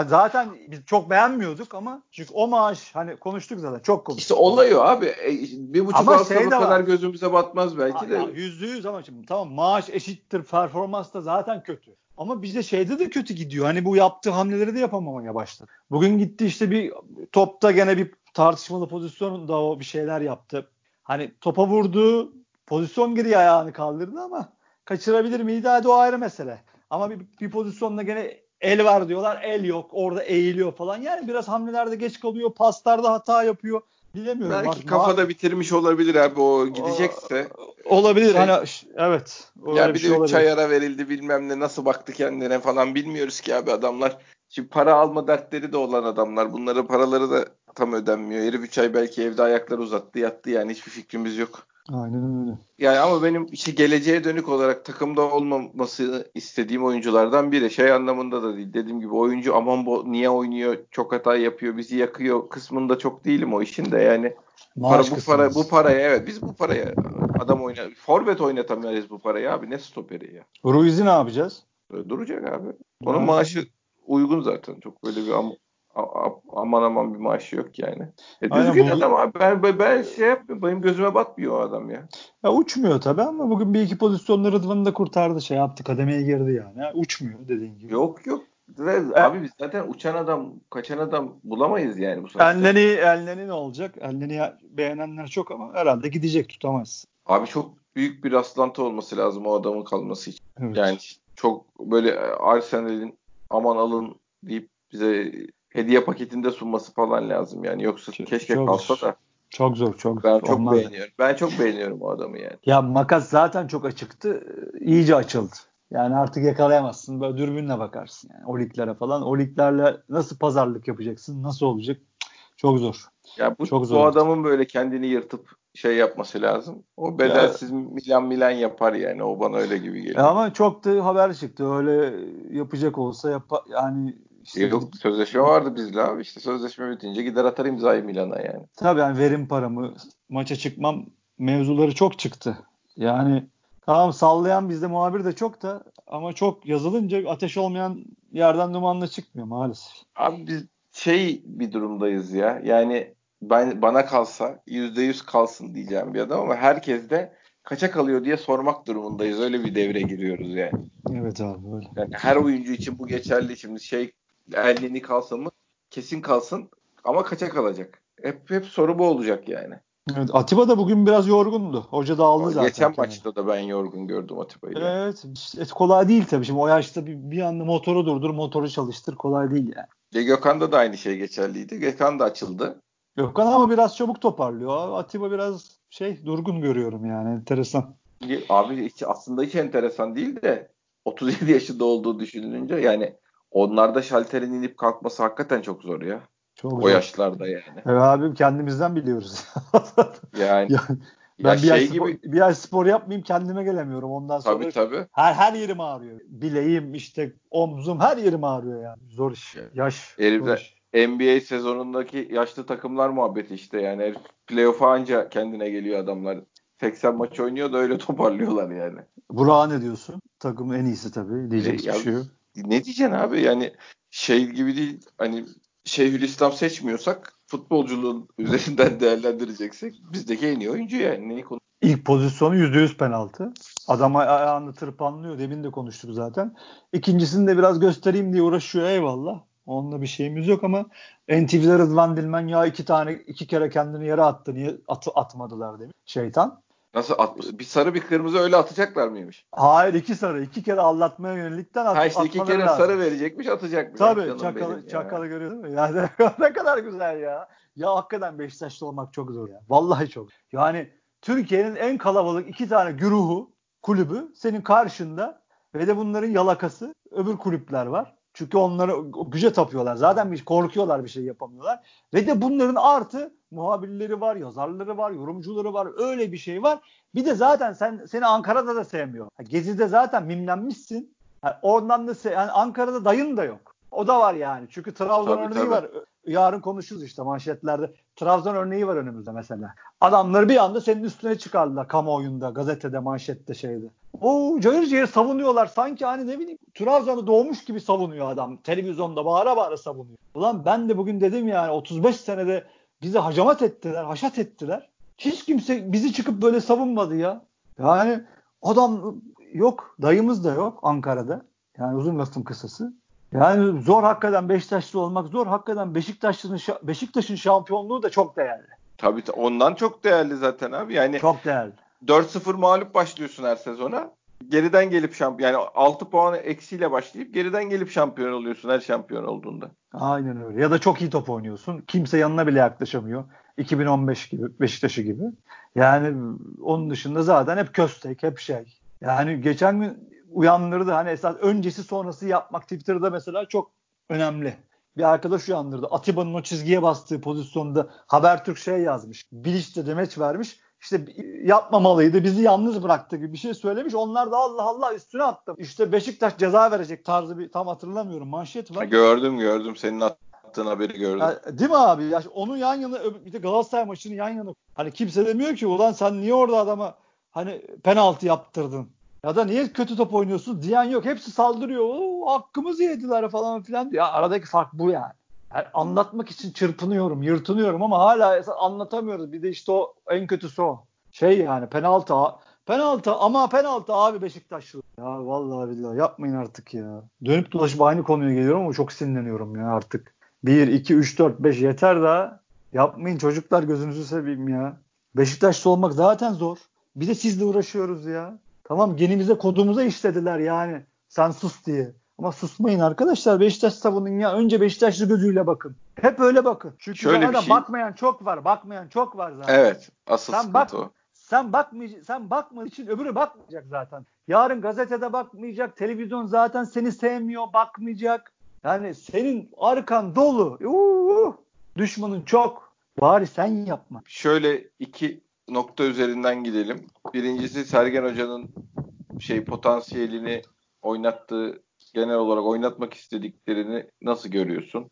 zaten biz çok beğenmiyorduk ama çünkü o maaş hani konuştuk zaten çok konuştuk. İşte olay o abi. E, bir buçuk Ama hafta şey bu kadar var. gözümüze batmaz belki de. Yüzde yüz ama şimdi tamam maaş eşittir performans da zaten kötü. Ama bizde şeyde de kötü gidiyor. Hani bu yaptığı hamleleri de yapamamaya başladı. Bugün gitti işte bir topta gene bir tartışmalı pozisyonda o bir şeyler yaptı. Hani topa vurdu. Pozisyon geri ayağını kaldırdı ama kaçırabilir miydi? Hadi o ayrı mesele. Ama bir, bir pozisyonda gene el var diyorlar. El yok. Orada eğiliyor falan. Yani biraz hamlelerde geç kalıyor. Paslarda hata yapıyor. Bilemiyorum. Belki Artık kafada bitirmiş olabilir abi o gidecekse. Olabilir. Şey- hani evet. Öyle Ya bir şey de 3 olabilir. ay ara verildi bilmem ne nasıl baktı kendine falan bilmiyoruz ki abi adamlar. Şimdi para alma dertleri de olan adamlar. Bunlara paraları da tam ödenmiyor. Herif 3 ay belki evde ayakları uzattı yattı yani hiçbir fikrimiz yok. Aynen öyle. Yani ama benim işte geleceğe dönük olarak takımda olmaması istediğim oyunculardan biri. Şey anlamında da değil. Dediğim gibi oyuncu aman bu niye oynuyor, çok hata yapıyor, bizi yakıyor kısmında çok değilim o işin de yani. Para, bu para bu paraya evet biz bu paraya adam oyna forvet oynatamıyoruz bu parayı abi ne stoperi ya. Ruiz'i ne yapacağız? Duracak abi. Onun yani. maaşı uygun zaten. Çok böyle bir am aman aman bir maaşı yok yani. E, düzgün bugün... adam abi. Ben, ben şey yapmıyorum. Benim gözüme batmıyor o adam ya. Ya uçmuyor tabii ama bugün bir iki pozisyonları Rıdvan'ı da kurtardı. Şey yaptı. Kademeye girdi yani. Ya, uçmuyor dediğin gibi. Yok yok. E, abi biz zaten uçan adam, kaçan adam bulamayız yani bu saatte. Elneni, Elneni ne olacak? Elneni beğenenler çok ama herhalde gidecek tutamaz. Abi çok büyük bir rastlantı olması lazım o adamın kalması için. Evet. Yani çok böyle Arsenal'in aman alın deyip bize hediye paketinde sunması falan lazım yani. Yoksa çok, keşke çok, kalsa da. Çok zor, çok Ben çok Olmaz. beğeniyorum. Ben çok beğeniyorum o adamı yani. Ya makas zaten çok açıktı. iyice açıldı. Yani artık yakalayamazsın. Böyle dürbünle bakarsın yani. O liglere falan. O liglerle nasıl pazarlık yapacaksın? Nasıl olacak? Çok zor. Ya bu, çok zor bu adamın böyle kendini yırtıp şey yapması lazım. O bedelsiz ya, Milan Milan yapar yani. O bana öyle gibi geliyor. Ama çok da haber çıktı. Öyle yapacak olsa yap yani işte Yok sözleşme vardı bizle abi. İşte sözleşme bitince gider atar imzayı Milan'a yani. Tabii yani verim paramı maça çıkmam mevzuları çok çıktı. Yani tamam sallayan bizde muhabir de çok da ama çok yazılınca ateş olmayan yerden dumanla çıkmıyor maalesef. Abi biz şey bir durumdayız ya. Yani ben bana kalsa %100 kalsın diyeceğim bir adam ama herkes de kaça kalıyor diye sormak durumundayız. Öyle bir devre giriyoruz yani. Evet abi öyle. Yani her oyuncu için bu geçerli. Şimdi şey Elneni kalsın mı? Kesin kalsın ama kaça kalacak? Hep hep soru bu olacak yani. Evet, Atiba da bugün biraz yorgundu. Hoca da aldı zaten. Geçen maçta da ben yorgun gördüm Atiba'yı. Evet. Işte, kolay değil tabii. Şimdi o yaşta bir, bir anda motoru durdur, motoru çalıştır. Kolay değil yani. Ve Gökhan'da da aynı şey geçerliydi. Gökhan da açıldı. Gökhan ama biraz çabuk toparlıyor. Atiba biraz şey durgun görüyorum yani. Enteresan. Abi hiç, aslında hiç enteresan değil de 37 yaşında olduğu düşünülünce yani onlarda şalterin inip kalkması hakikaten çok zor ya. Çok o zor. yaşlarda yani. Evet abim kendimizden biliyoruz. yani. yani ben ya bir, şey ay spor, gibi... bir ay spor yapmayayım kendime gelemiyorum. Ondan sonra tabii, tabii. her her yerim ağrıyor. Bileğim işte omzum her yerim ağrıyor yani. Zor iş. Yaş. Herifler NBA sezonundaki yaşlı takımlar muhabbeti işte yani. Playoff'a anca kendine geliyor adamlar. 80 maç oynuyor da öyle toparlıyorlar yani. Burak'a ne diyorsun? Takımın en iyisi tabii. Diyecek e, bir şey yok ne diyeceksin abi yani şey gibi değil hani Şeyhülislam seçmiyorsak futbolculuğun üzerinden değerlendireceksek bizdeki en iyi oyuncu yani. Neyi konu? İlk pozisyonu %100 penaltı. Adam ayağını tırpanlıyor. Demin de konuştuk zaten. İkincisini de biraz göstereyim diye uğraşıyor eyvallah. Onunla bir şeyimiz yok ama NTV'de Rıdvan Dilmen ya iki tane iki kere kendini yere attı niye at, atmadılar demiş şeytan. Nasıl at, bir sarı bir kırmızı öyle atacaklar mıymış? Hayır iki sarı. iki kere aldatmaya yönelikten at, ha işte iki kere lazım. sarı verecekmiş atacakmış. Tabii çakalı, çakalı görüyorsun mu? Yani ne kadar güzel ya. Ya hakikaten Beşiktaşlı olmak çok zor ya. Vallahi çok. Yani Türkiye'nin en kalabalık iki tane güruhu kulübü senin karşında ve de bunların yalakası öbür kulüpler var. Çünkü onları güce tapıyorlar. Zaten bir korkuyorlar bir şey yapamıyorlar. Ve de bunların artı muhabirleri var, yazarları var, yorumcuları var. Öyle bir şey var. Bir de zaten sen seni Ankara'da da sevmiyor. Gezi'de zaten mimlenmişsin. Yani oradan da yani Ankara'da dayın da yok. O da var yani. Çünkü Trabzon tabii, örneği tabii. var. Yarın konuşuruz işte manşetlerde. Trabzon örneği var önümüzde mesela. Adamları bir anda senin üstüne çıkardılar kamuoyunda, gazetede, manşette şeydi. O cayır cayır savunuyorlar. Sanki hani ne bileyim Trabzon'da doğmuş gibi savunuyor adam. Televizyonda bağıra bağıra savunuyor. Ulan ben de bugün dedim yani 35 senede bizi hacamat ettiler, haşat ettiler. Hiç kimse bizi çıkıp böyle savunmadı ya. Yani adam yok, dayımız da yok Ankara'da. Yani uzun lafın kısası. Yani zor hakikaten Beşiktaşlı olmak zor. Hakikaten Beşiktaş'ın Beşiktaş'ın şampiyonluğu da çok değerli. Tabii ondan çok değerli zaten abi. Yani çok değerli. 4-0 mağlup başlıyorsun her sezona. Geriden gelip şampiyon yani 6 puanı eksiyle başlayıp geriden gelip şampiyon oluyorsun her şampiyon olduğunda. Aynen öyle. Ya da çok iyi top oynuyorsun. Kimse yanına bile yaklaşamıyor. 2015 gibi Beşiktaş'ı gibi. Yani onun dışında zaten hep köstek, hep şey. Yani geçen gün uyandırdı. Hani esas öncesi sonrası yapmak Twitter'da mesela çok önemli. Bir arkadaş uyandırdı. Atiba'nın o çizgiye bastığı pozisyonda Habertürk şey yazmış. Bilinç'te demeç vermiş. İşte yapmamalıydı bizi yalnız bıraktı gibi bir şey söylemiş. Onlar da Allah Allah üstüne attı. İşte Beşiktaş ceza verecek tarzı bir tam hatırlamıyorum manşet var. Gördüm gördüm senin attığın haberi gördüm. Ya, değil mi abi? Ya, onun yan yana bir de Galatasaray maçını yan yana. Hani kimse demiyor ki ulan sen niye orada adama hani penaltı yaptırdın? Ya da niye kötü top oynuyorsun diyen yok. Hepsi saldırıyor. Oo, hakkımızı yediler falan filan diyor. Ya aradaki fark bu yani. Yani. Anlatmak için çırpınıyorum, yırtınıyorum ama hala anlatamıyoruz. Bir de işte o en kötüsü o. Şey yani penaltı penaltı ama penaltı abi Beşiktaşlı. Ya vallahi billahi yapmayın artık ya. Dönüp dolaşıp aynı konuya geliyorum ama çok sinirleniyorum ya artık. 1, 2, 3, 4, 5 yeter daha. Yapmayın çocuklar gözünüzü seveyim ya. Beşiktaşlı olmak zaten zor. Bir de sizle uğraşıyoruz ya. Tamam genimize kodumuza işlediler yani. Sen sus diye. Ama susmayın arkadaşlar. Beşiktaş savunun ya. Önce Beşiktaşlı gözüyle bakın. Hep öyle bakın. Çünkü Şöyle bir şey... bakmayan çok var. Bakmayan çok var zaten. Evet. Asıl sen bak, o. Sen bakmayacak, sen bakma için öbürü bakmayacak zaten. Yarın gazetede bakmayacak, televizyon zaten seni sevmiyor, bakmayacak. Yani senin arkan dolu. Uuu, düşmanın çok. Bari sen yapma. Şöyle iki nokta üzerinden gidelim. Birincisi Sergen Hoca'nın şey potansiyelini oynattığı genel olarak oynatmak istediklerini nasıl görüyorsun?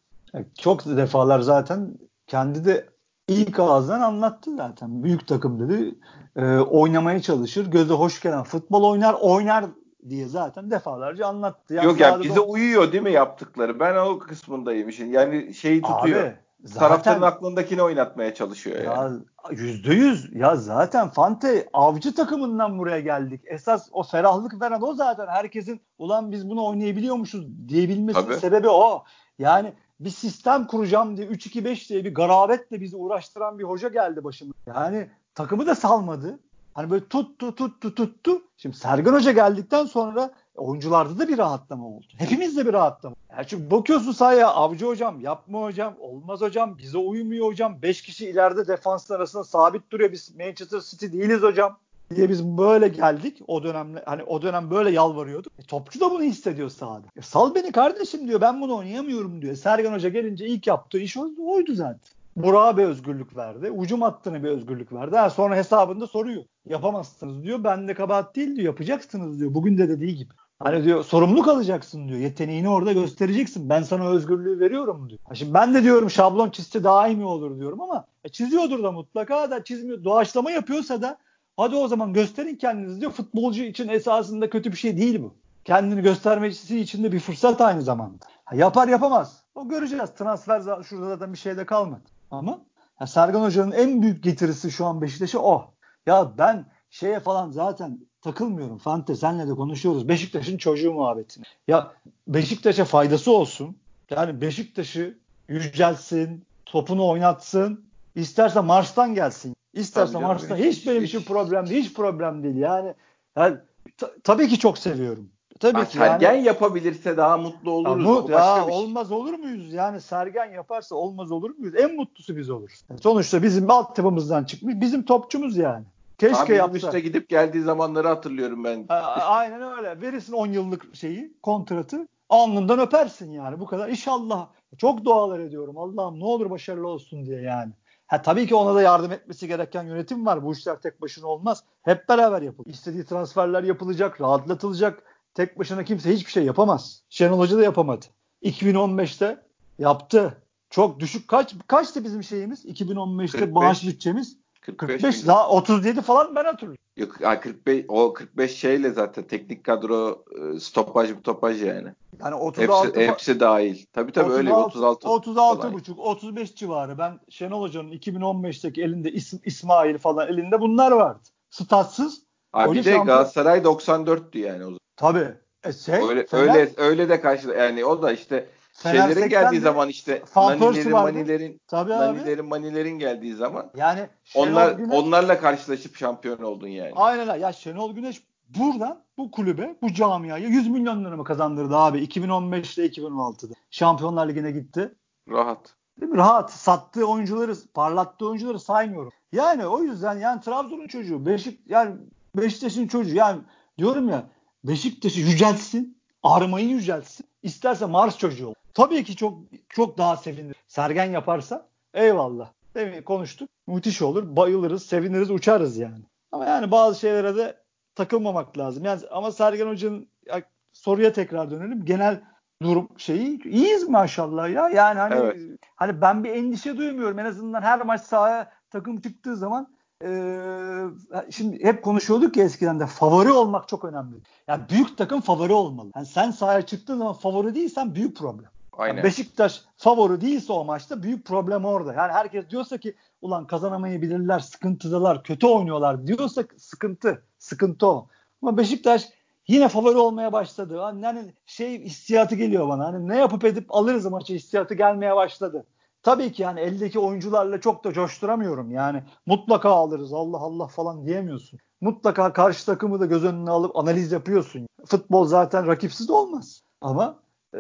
Çok defalar zaten kendi de ilk ağızdan anlattı zaten. Büyük takım dedi. E, oynamaya çalışır. Göze hoş gelen futbol oynar. Oynar diye zaten defalarca anlattı. Yani Yok yani bize o... uyuyor değil mi yaptıkları? Ben o kısmındayım işin. Yani şeyi tutuyor. Abi, zaten, Taraftarın aklındakini oynatmaya çalışıyor ya, yani. Yüzde yüz. Ya zaten Fante avcı takımından buraya geldik. Esas o ferahlık veren o zaten. Herkesin ulan biz bunu oynayabiliyormuşuz diyebilmesinin Tabii. sebebi o. Yani bir sistem kuracağım diye 3-2-5 diye bir garabetle bizi uğraştıran bir hoca geldi başıma. Yani takımı da salmadı. Hani böyle tuttu tuttu tuttu. Şimdi Sergen Hoca geldikten sonra oyuncularda da bir rahatlama oldu. Hepimizde bir rahatlama. Yani çünkü bakıyorsun sahaya avcı hocam yapma hocam olmaz hocam bize uymuyor hocam. 5 kişi ileride defansın arasında sabit duruyor. Biz Manchester City değiliz hocam diye biz böyle geldik o dönemle hani o dönem böyle yalvarıyorduk. E, topçu da bunu hissediyor sahada. E, sal beni kardeşim diyor ben bunu oynayamıyorum diyor. Sergen Hoca gelince ilk yaptığı iş oydu zaten. Burak'a bir özgürlük verdi. Ucum hattına bir özgürlük verdi. Ha, sonra hesabında soruyor. Yapamazsınız diyor. Ben de kabahat değil diyor. Yapacaksınız diyor. Bugün de dediği gibi. Hani diyor sorumluluk alacaksın diyor. Yeteneğini orada göstereceksin. Ben sana özgürlüğü veriyorum diyor. Ha şimdi ben de diyorum şablon çizse daha iyi mi olur diyorum ama e, çiziyordur da mutlaka da çizmiyor. Doğaçlama yapıyorsa da hadi o zaman gösterin kendinizi diyor. Futbolcu için esasında kötü bir şey değil bu. Kendini göstermesi için de bir fırsat aynı zamanda. Ha, yapar yapamaz. O göreceğiz. Transfer şurada zaten bir şey de kalmadı. Ama ya Sergen Hoca'nın en büyük getirisi şu an Beşiktaş'a o. Ya ben şeye falan zaten takılmıyorum. Fante senle de konuşuyoruz. Beşiktaş'ın çocuğu muhabbetini. Ya Beşiktaş'a faydası olsun. Yani Beşiktaş'ı yücelsin, topunu oynatsın. İsterse Mars'tan gelsin. İsterse tabii Mars'tan hiç, hiç benim için problem değil. Hiç problem değil. Yani, yani t- tabii ki çok seviyorum. Tabii ha, ki Sergen yani, yapabilirse daha mutlu oluruz. Ya, mut, ya şey. olmaz olur muyuz? Yani Sergen yaparsa olmaz olur muyuz? En mutlusu biz oluruz. Sonuçta bizim altyapımızdan çıkmış. Bizim topçumuz yani. Keşke Abi yapsa. üstte gidip geldiği zamanları hatırlıyorum ben. A- aynen öyle. Verirsin 10 yıllık şeyi, kontratı. Alnından öpersin yani. Bu kadar. İnşallah. Çok dualar ediyorum. Allah'ım ne olur başarılı olsun diye yani. Ha, tabii ki ona da yardım etmesi gereken yönetim var. Bu işler tek başına olmaz. Hep beraber yapılır. İstediği transferler yapılacak, rahatlatılacak. Tek başına kimse hiçbir şey yapamaz. Şenol Hoca da yapamadı. 2015'te yaptı. Çok düşük kaç kaçtı bizim şeyimiz? 2015'te 45. bağış bütçemiz 45, 45 daha 37 falan ben hatırlıyorum. Yok 45 o 45 şeyle zaten teknik kadro e, stopaj stopaj yani. Yani 36 hepsi, hepsi dahil. Tabii tabii 36, öyle 36 36 buçuk 35 civarı. Ben Şenol Hoca'nın 2015'teki elinde İsm, İsmail falan elinde bunlar vardı. Statsız. Abi bir de şampiyon... Galatasaray 94'tü yani o zaman. Tabii. E şey, öyle, Fener... öyle öyle de karşı yani o da işte şeylerin geldiği zaman işte nanilerin manilerin Tabii nanilerin manilerin geldiği zaman yani Şenol onlar Güneş, onlarla karşılaşıp şampiyon oldun yani. Aynen öyle. Ya Şenol Güneş buradan bu kulübe, bu camiaya 100 milyon lira mı kazandırdı abi 2015'te 2016'da. Şampiyonlar Ligi'ne gitti. Rahat. Değil mi? Rahat. Sattığı oyuncuları, parlattığı oyuncuları saymıyorum. Yani o yüzden yani Trabzon'un çocuğu, Beşik yani Beşiktaş'ın çocuğu yani diyorum ya Beşiktaş'ı yüceltsin, armayı yüceltsin. İsterse Mars çocuğu ol. Tabii ki çok çok daha sevinir. Sergen yaparsa eyvallah. Değil mi? Konuştuk. müthiş olur. Bayılırız, seviniriz, uçarız yani. Ama yani bazı şeylere de takılmamak lazım. Yani ama Sergen Hoca'nın ya, soruya tekrar dönelim. Genel durum şeyi iyiyiz maşallah ya. Yani hani Evet. hani ben bir endişe duymuyorum. En azından her maç sahaya takım çıktığı zaman eee, şimdi hep konuşuyorduk ya eskiden de favori olmak çok önemli. Yani büyük takım favori olmalı. Yani sen sahaya çıktığın zaman favori değilsen büyük problem. Aynen. Yani Beşiktaş favori değilse o maçta büyük problem orada. Yani herkes diyorsa ki ulan kazanamayabilirler, sıkıntıdalar, kötü oynuyorlar diyorsa sıkıntı. Sıkıntı o. Ama Beşiktaş yine favori olmaya başladı. Hani hani şey hissiyatı geliyor bana. Hani ne yapıp edip alırız maçı hissiyatı gelmeye başladı. Tabii ki yani eldeki oyuncularla çok da coşturamıyorum. Yani mutlaka alırız Allah Allah falan diyemiyorsun. Mutlaka karşı takımı da göz önüne alıp analiz yapıyorsun. Futbol zaten rakipsiz olmaz. Ama e,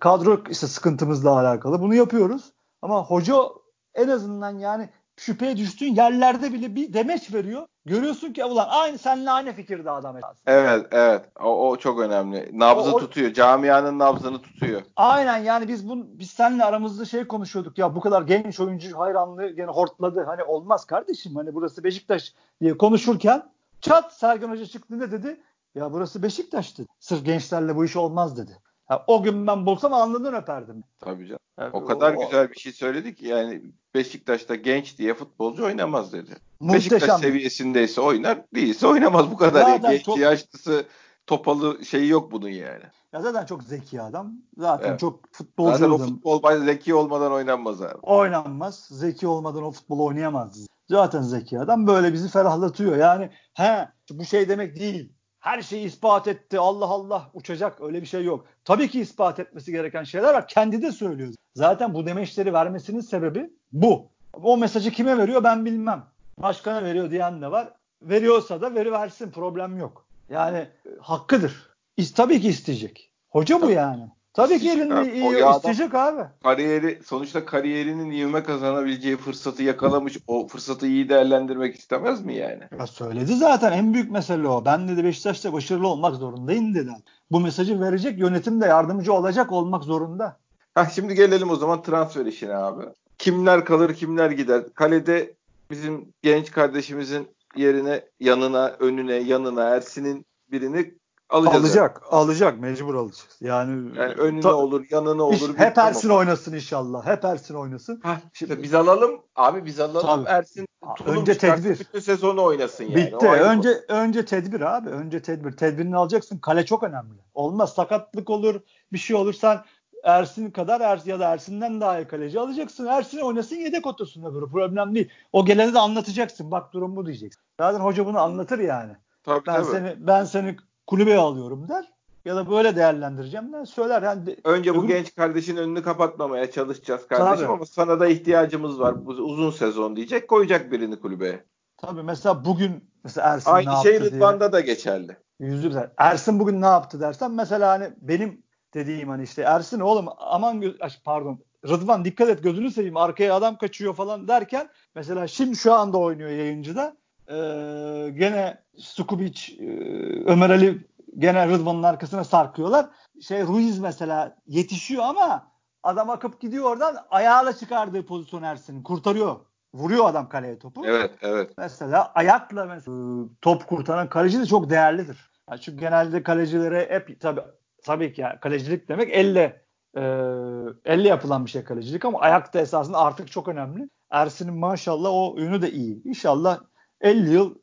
kadro işte sıkıntımızla alakalı bunu yapıyoruz. Ama hoca en azından yani şüpheye düştüğün yerlerde bile bir demeç veriyor. Görüyorsun ki ulan aynı seninle aynı fikirde adam esas. Evet evet o, o çok önemli. Nabzı O- o- tutuyor. Camianın nabzını tutuyor. Aynen yani biz bu biz seninle aramızda şey konuşuyorduk ya bu kadar genç oyuncu hayranlığı gene hortladı. Hani olmaz kardeşim hani burası Beşiktaş diye konuşurken çat Sergen Hoca çıktı ne dedi? Ya burası Beşiktaş dedi. Sırf gençlerle bu iş olmaz dedi. Ha, o gün ben bulsam alnından öperdim. Tabii canım. Yani O kadar güzel bir şey söyledi ki yani Beşiktaş'ta genç diye futbolcu oynamaz dedi. Muhteşem. Beşiktaş seviyesindeyse oynar, değilse oynamaz bu kadar. Zaten ya. Genç, çok- yaşlısı, topalı şeyi yok bunun yani. Ya zaten çok zeki adam. Zaten Evet. çok futbolcu Zaten o futbol zeki olmadan oynanmaz abi. oynanmaz. Zeki olmadan o futbolu oynayamaz. Zaten zeki adam böyle bizi ferahlatıyor. Yani he bu şey demek değil. Her şeyi ispat etti. Allah Allah uçacak. Öyle bir şey yok. Tabii ki ispat etmesi gereken şeyler var. Kendi de söylüyor. Zaten bu demeçleri vermesinin sebebi bu. O mesajı kime veriyor ben bilmem. Başkana veriyor diyen de var. Veriyorsa da veri versin. Problem yok. Yani e, hakkıdır. İs, tabii ki isteyecek. Hoca bu yani. Tabii ki elinde iyi isteyecek abi. Kariyeri sonuçta kariyerinin ivme kazanabileceği fırsatı yakalamış. O fırsatı iyi değerlendirmek istemez mi yani? Ya söyledi zaten en büyük mesele o. Ben dedi Beşiktaş'ta başarılı olmak zorundayım dedi. Bu mesajı verecek yönetim de yardımcı olacak olmak zorunda. Ha şimdi gelelim o zaman transfer işine abi. Kimler kalır, kimler gider? Kalede bizim genç kardeşimizin yerine, yanına, önüne, yanına Ersin'in birini alacağız. Alacak, alacak, mecbur alacak. Yani, Yani önüne Ta- olur, yanına iş- olur. hep bir- Ersin oynasın inşallah. Hep Ersin oynasın. Ha, işte biz alalım. Abi biz alalım. Tabii. Ersin tulum önce tedbir. Bütün sezonu oynasın yani. Bitti. O ayrı Önce önce tedbir abi. Önce tedbir. Tedbirini alacaksın. Kale çok önemli. Olmaz sakatlık olur, bir şey olur. Sen Ersin kadar Ersin ya da Ersin'den daha iyi kaleci alacaksın. Ersin oynasın yedek otursun öbürü. Problem değil. O gelene de anlatacaksın. Bak durum bu diyeceksin. Zaten hoca bunu anlatır yani. Tabii, Ben tabii. seni ben seni kulübeye alıyorum der. Ya da böyle değerlendireceğim der. Söyler. Yani de- Önce bu öbür- genç kardeşin önünü kapatmamaya çalışacağız kardeşim Tabii. ama sana da ihtiyacımız var. Bu uzun sezon diyecek. Koyacak birini kulübeye. Tabii mesela bugün mesela Ersin ne Aynı yaptı şey diye. Rıdvan'da da geçerli. Güzel. Ersin bugün ne yaptı dersen mesela hani benim dediğim hani işte Ersin oğlum aman gö- ay, pardon Rıdvan dikkat et gözünü seveyim arkaya adam kaçıyor falan derken mesela şimdi şu anda oynuyor yayıncıda ee, gene Sukubic e, Ömer Ali gene Rıdvan'ın arkasına sarkıyorlar. Şey Ruiz mesela yetişiyor ama adam akıp gidiyor oradan ayağıyla çıkardığı pozisyon Ersin'in kurtarıyor. Vuruyor adam kaleye topu. Evet, evet. Mesela ayakla mesela top kurtaran kaleci de çok değerlidir. Yani çünkü genelde kalecilere hep tabii tabii ki yani kalecilik demek elle e, elle yapılan bir şey kalecilik ama ayak da esasında artık çok önemli. Ersin'in maşallah o yönü de iyi. İnşallah 50 yıl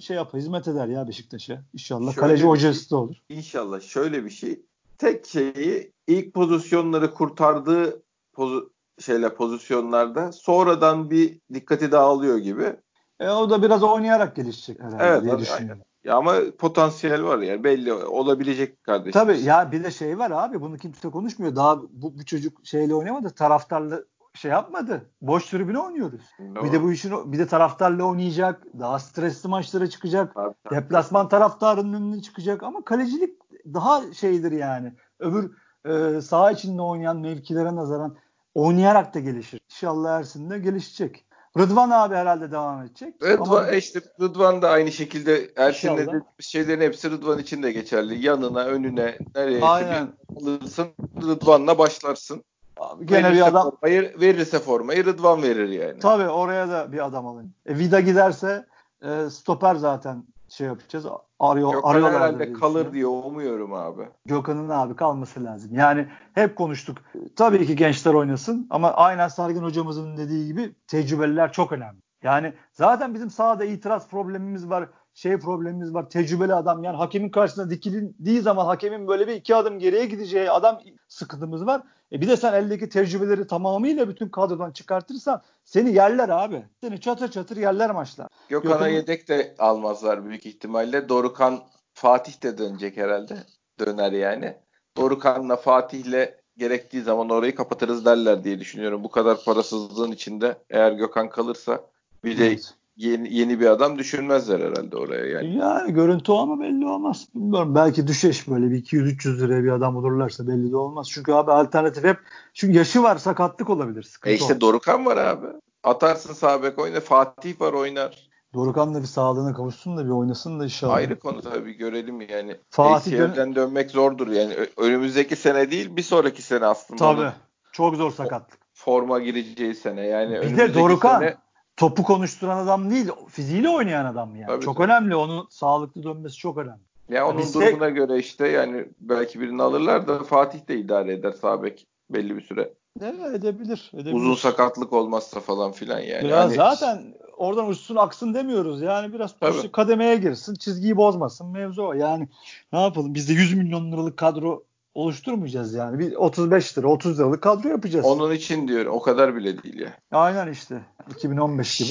şey yap hizmet eder ya Beşiktaş'a. İnşallah Şöyle kaleci hocası şey- da olur. İnşallah şöyle bir şey. Tek şeyi ilk pozisyonları kurtardığı pozu şeyler pozisyonlarda sonradan bir dikkati dağılıyor gibi. E, o da biraz oynayarak gelişecek herhalde Evet, diye düşünüyorum. Ya ama potansiyel var yani belli olabilecek kardeşim. Tabii ya bir de şey var abi bunu kimse konuşmuyor. Daha bu, bu çocuk şeyle oynamadı. Taraftarla şey yapmadı. Boş tribüne oynuyoruz. Doğru. Bir de bu işin bir de taraftarla oynayacak. Daha stresli maçlara çıkacak. Tabii, tabii. Deplasman taraftarının önüne çıkacak ama kalecilik daha şeydir yani. Öbür e, saha içinde oynayan mevkilere nazaran oynayarak da gelişir. İnşallah Ersin de gelişecek. Rıdvan abi herhalde devam edecek. Rıdvan, Ama- işte Rıdvan da aynı şekilde Ersin'le dediğimiz şeylerin hepsi Rıdvan için de geçerli. Yanına, önüne, nereye Aynen. alırsın Rıdvan'la başlarsın. Abi gene verirse bir adam formayı, verirse formayı Rıdvan verir yani. Tabii oraya da bir adam alın. E, Vida giderse e, stoper zaten şey yapacağız. Arıyor, Gökhan arıyorlar herhalde kalır diye umuyorum abi. Gökhan'ın abi kalması lazım. Yani hep konuştuk. Tabii ki gençler oynasın ama aynen Sergen hocamızın dediği gibi tecrübeliler çok önemli. Yani zaten bizim sahada itiraz problemimiz var şey problemimiz var. Tecrübeli adam yani hakemin karşısında dikildiği zaman hakemin böyle bir iki adım geriye gideceği adam sıkıntımız var. E bir de sen eldeki tecrübeleri tamamıyla bütün kadrodan çıkartırsan seni yerler abi. Seni çatır çatır yerler maçlar. Gökhan'a Gökhan... yedek de almazlar büyük ihtimalle. Dorukan Fatih de dönecek herhalde. Döner yani. Dorukan'la Fatih'le gerektiği zaman orayı kapatırız derler diye düşünüyorum. Bu kadar parasızlığın içinde eğer Gökhan kalırsa bir de yeni, yeni bir adam düşünmezler herhalde oraya yani. Yani görüntü o ama belli olmaz. Bilmiyorum belki düşeş böyle bir 200-300 liraya bir adam bulurlarsa belli de olmaz. Çünkü abi alternatif hep çünkü yaşı var sakatlık olabilir. Sıkıntı e işte o. Dorukan var abi. Atarsın sağ bek oyna. Fatih var oynar. Dorukan da bir sağlığına kavuşsun da bir oynasın da inşallah. Ayrı konu tabii görelim yani. Fatih dön- dönmek zordur yani. Önümüzdeki sene değil bir sonraki sene aslında. Tabii. Çok zor sakatlık. Forma gireceği sene yani. Bir de Dorukan sene topu konuşturan adam değil, fiziğiyle oynayan adam yani. Tabii çok tabii. önemli. Onun sağlıklı dönmesi çok önemli. Ya onun Biz durumuna de... göre işte yani belki birini alırlar da Fatih de idare eder Sabek belli bir süre. Evet edebilir, edebilir. Uzun sakatlık olmazsa falan filan yani. Biraz hani... zaten oradan uçsun aksın demiyoruz. Yani biraz kademeye girsin, çizgiyi bozmasın mevzu o. Yani ne yapalım? Bizde 100 milyon liralık kadro oluşturmayacağız yani. Bir 35 lira 30 liralık kadro yapacağız. Onun için diyorum. O kadar bile değil ya. Aynen işte. 2015 gibi.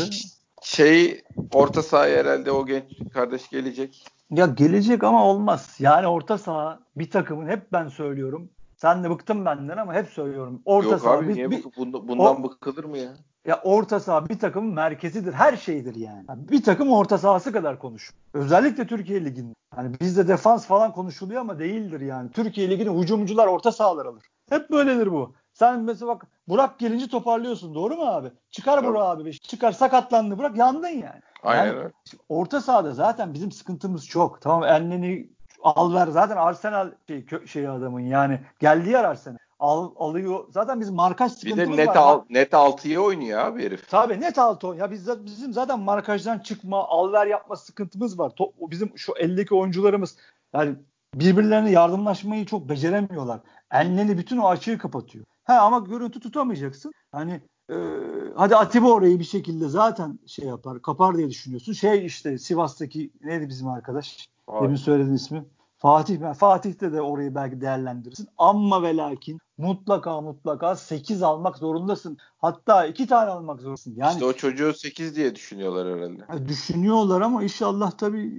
Şey orta sahaya herhalde o genç kardeş gelecek. Ya gelecek ama olmaz. Yani orta saha bir takımın hep ben söylüyorum. Sen de bıktın benden ama hep söylüyorum. Orta Yok saha, abi bir, niye bir, bundan o, bıkılır mı ya? Ya orta saha bir takımın merkezidir. Her şeydir yani. yani. Bir takım orta sahası kadar konuş. Özellikle Türkiye Ligi'nde. Hani bizde defans falan konuşuluyor ama değildir yani. Türkiye Ligi'nin hücumcular orta sahalar alır. Hep böyledir bu. Sen mesela bak Burak gelince toparlıyorsun doğru mu abi? Çıkar Burak abi. Çıkar sakatlandı Burak yandın yani. Aynen yani, Orta sahada zaten bizim sıkıntımız çok. Tamam Enleni al ver zaten Arsenal şey, şey adamın yani geldiği yer Arsenal al, alıyor. Zaten biz markaj sıkıntımız var. Bir de net, var. al, net 6'ya oynuyor abi herif. Tabii net 6 oynuyor. Ya biz, bizim zaten markajdan çıkma, alver yapma sıkıntımız var. Top, bizim şu eldeki oyuncularımız yani birbirlerine yardımlaşmayı çok beceremiyorlar. Enleni bütün o açığı kapatıyor. Ha ama görüntü tutamayacaksın. Hani e, hadi Atiba orayı bir şekilde zaten şey yapar, kapar diye düşünüyorsun. Şey işte Sivas'taki neydi bizim arkadaş? Abi. Demin söylediğin ismi. Fatih ben Fatih'te de orayı belki değerlendirirsin. Ama ve lakin mutlaka mutlaka 8 almak zorundasın. Hatta 2 tane almak zorundasın. Yani İşte o çocuğu 8 diye düşünüyorlar herhalde. Düşünüyorlar ama inşallah tabii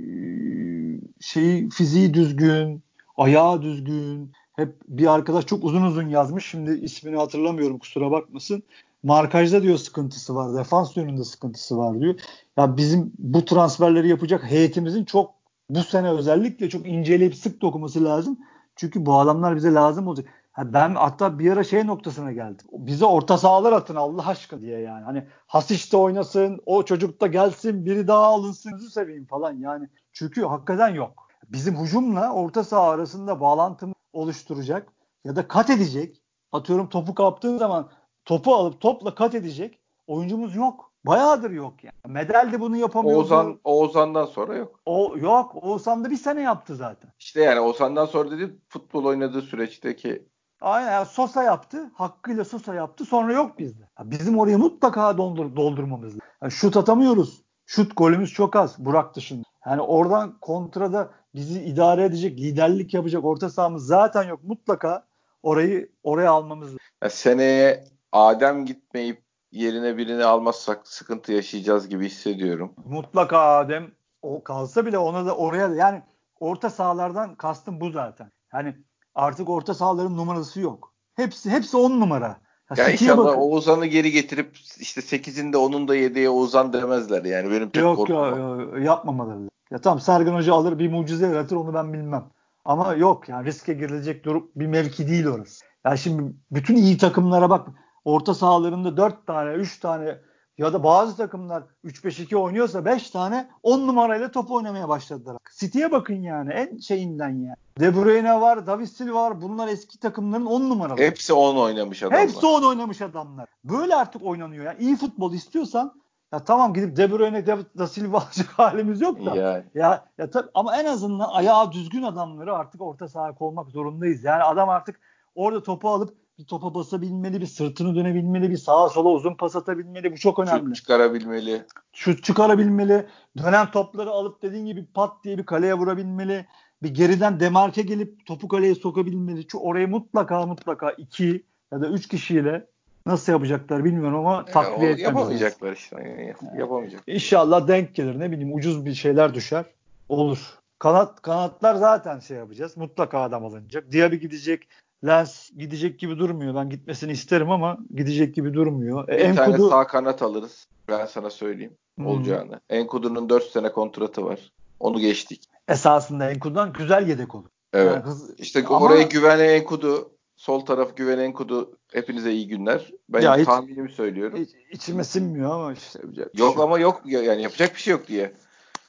şeyi fiziği düzgün, ayağı düzgün. Hep bir arkadaş çok uzun uzun yazmış. Şimdi ismini hatırlamıyorum kusura bakmasın. Markajda diyor sıkıntısı var. Defans yönünde sıkıntısı var diyor. Ya bizim bu transferleri yapacak heyetimizin çok bu sene özellikle çok inceleyip sık dokuması lazım. Çünkü bu adamlar bize lazım olacak. Ha ben hatta bir ara şey noktasına geldim. Bize orta sahalar atın Allah aşkına diye yani. Hani Hasiş de oynasın, o çocuk da gelsin, biri daha alınsın, seveyim falan yani. Çünkü hakikaten yok. Bizim hücumla orta saha arasında bağlantımı oluşturacak ya da kat edecek. Atıyorum topu kaptığın zaman topu alıp topla kat edecek oyuncumuz yok. Bayağıdır yok yani. Medel de bunu yapamıyor. Oğuzhan, Oğuzhan'dan sonra yok. O yok. Oğuzhan da bir sene yaptı zaten. İşte yani Oğuzhan'dan sonra dedi futbol oynadığı süreçteki Aynen yani Sosa yaptı. Hakkıyla Sosa yaptı. Sonra yok bizde. Ya bizim orayı mutlaka doldur, doldurmamız lazım. Yani şut atamıyoruz. Şut golümüz çok az. Burak dışında. Yani oradan kontrada bizi idare edecek, liderlik yapacak orta sahamız zaten yok. Mutlaka orayı oraya almamız lazım. Ya seneye Adem gitmeyip yerine birini almazsak sıkıntı yaşayacağız gibi hissediyorum. Mutlaka Adem o kalsa bile ona da oraya yani orta sahalardan kastım bu zaten. Yani artık orta sahaların numarası yok. Hepsi hepsi on numara. Ya, ya inşallah bakın. Oğuzhan'ı geri getirip işte 8'inde onun da 7'ye Oğuzhan demezler yani. Benim tek yok, korkum yok, yok, yapmamaları. Ya tamam Sergen Hoca alır bir mucize yaratır onu ben bilmem. Ama yok yani riske girilecek durum bir mevki değil orası. Yani şimdi bütün iyi takımlara bak orta sahalarında 4 tane 3 tane Ya da bazı takımlar 3-5-2 oynuyorsa 5 tane 10 numarayla top oynamaya başladılar. City'ye bakın yani en şeyinden yani. De Bruyne var, David Silva var. Bunlar eski takımların 10 numaraları. Hepsi 10 oynamış adamlar. Hepsi 10 oynamış adamlar. Böyle artık oynanıyor. Yani iyi futbol istiyorsan ya tamam gidip De Bruyne, da Silva alacak halimiz yok da. Yani. Ya, ya tabii ama en azından ayağı düzgün adamları artık orta sahaya olmak zorundayız. Yani adam artık orada topu alıp bir topa basabilmeli, bir sırtını dönebilmeli, bir sağa sola uzun pas atabilmeli. Bu çok önemli. Şut çıkarabilmeli. Şut çıkarabilmeli. Dönen topları alıp dediğin gibi pat diye bir kaleye vurabilmeli. Bir geriden demarke gelip topu kaleye sokabilmeli. Çünkü orayı mutlaka mutlaka iki ya da üç kişiyle nasıl yapacaklar bilmiyorum ama takviye Ya, o- etmemiz yapamayacaklar işte. Yapamayacak. İnşallah denk gelir ne bileyim ucuz bir şeyler düşer. Olur. Kanat kanatlar zaten şey yapacağız. Mutlaka adam alınacak. Diaby gidecek. Lens gidecek gibi durmuyor. Ben gitmesini isterim ama gidecek gibi durmuyor. E, Bir tane Enkudu sağ kanat alırız. Ben sana söyleyeyim Hmm. olacağını. Enkudu'nun 4 sene kontratı var. Onu geçtik. esasında Enkudu'dan güzel yedek olur. Evet. Yani hız- İşte Ama- oraya güvene Enkudu, sol taraf güvene Enkudu hepinize iyi günler. Ben Ya hiç- tahminimi söylüyorum. İç- içime sinmiyor ama işte yapacak Yok şey ama yok ya- yani yapacak bir şey yok diye.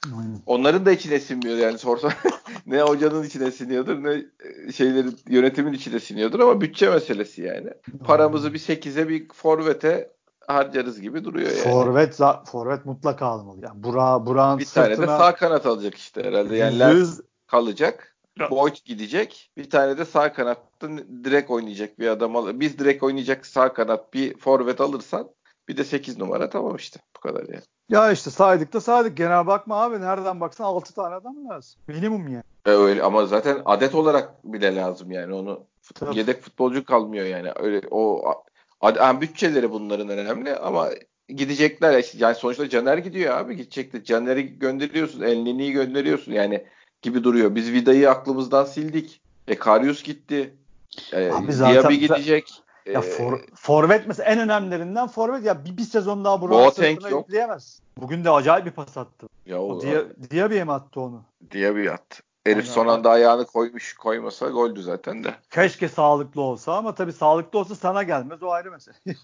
Aynen. Onların da içine sinmiyor yani sorsan ne hocanın içine siniyordur ne e, şeylerin yönetimin içine siniyordur ama bütçe meselesi yani. Paramızı bir 8'e bir forvete harcarız gibi duruyor yani. Forvet forvet mutlaka almalı. Yani Burak Burak'ın bir tane de sırtına sağ kanat alacak işte herhalde. Yani Lens yüz- kalacak. Boyd gidecek. Bir tane de sağ kanatta direkt oynayacak bir adam al. Biz direkt oynayacak sağ kanat bir forvet alırsan bir de 8 numara tamam işte. Bu kadar yani. ya işte saydık da saydık. Genel bakma abi nereden baksan 6 tane adam lazım. Minimum yani. E öyle ama zaten adet olarak bile lazım yani onu Tabii. yedek futbolcu kalmıyor yani. Öyle o ad, yani bütçeleri bunların önemli ama gidecekler yani sonuçta Caner gidiyor abi gidecekti. Caner'i gönderiyorsun, Elneni'yi gönderiyorsun yani gibi duruyor. Biz Vida'yı aklımızdan sildik. E Karius gitti. E, Abi zaten- Diaby gidecek. Ya E, for, forvet mesela en önemlilerinden forvet ya bir, bir sezon daha Burak'ın sırtına yükleyemez. Bugün de acayip bir pas attı. ya O o Dia, Diaby'e mi attı onu? Diaby attı. Aynen. son anda ayağını koymuş koymasa goldü zaten de. Keşke sağlıklı olsa ama tabii sağlıklı olsa sana gelmez o ayrı mesele.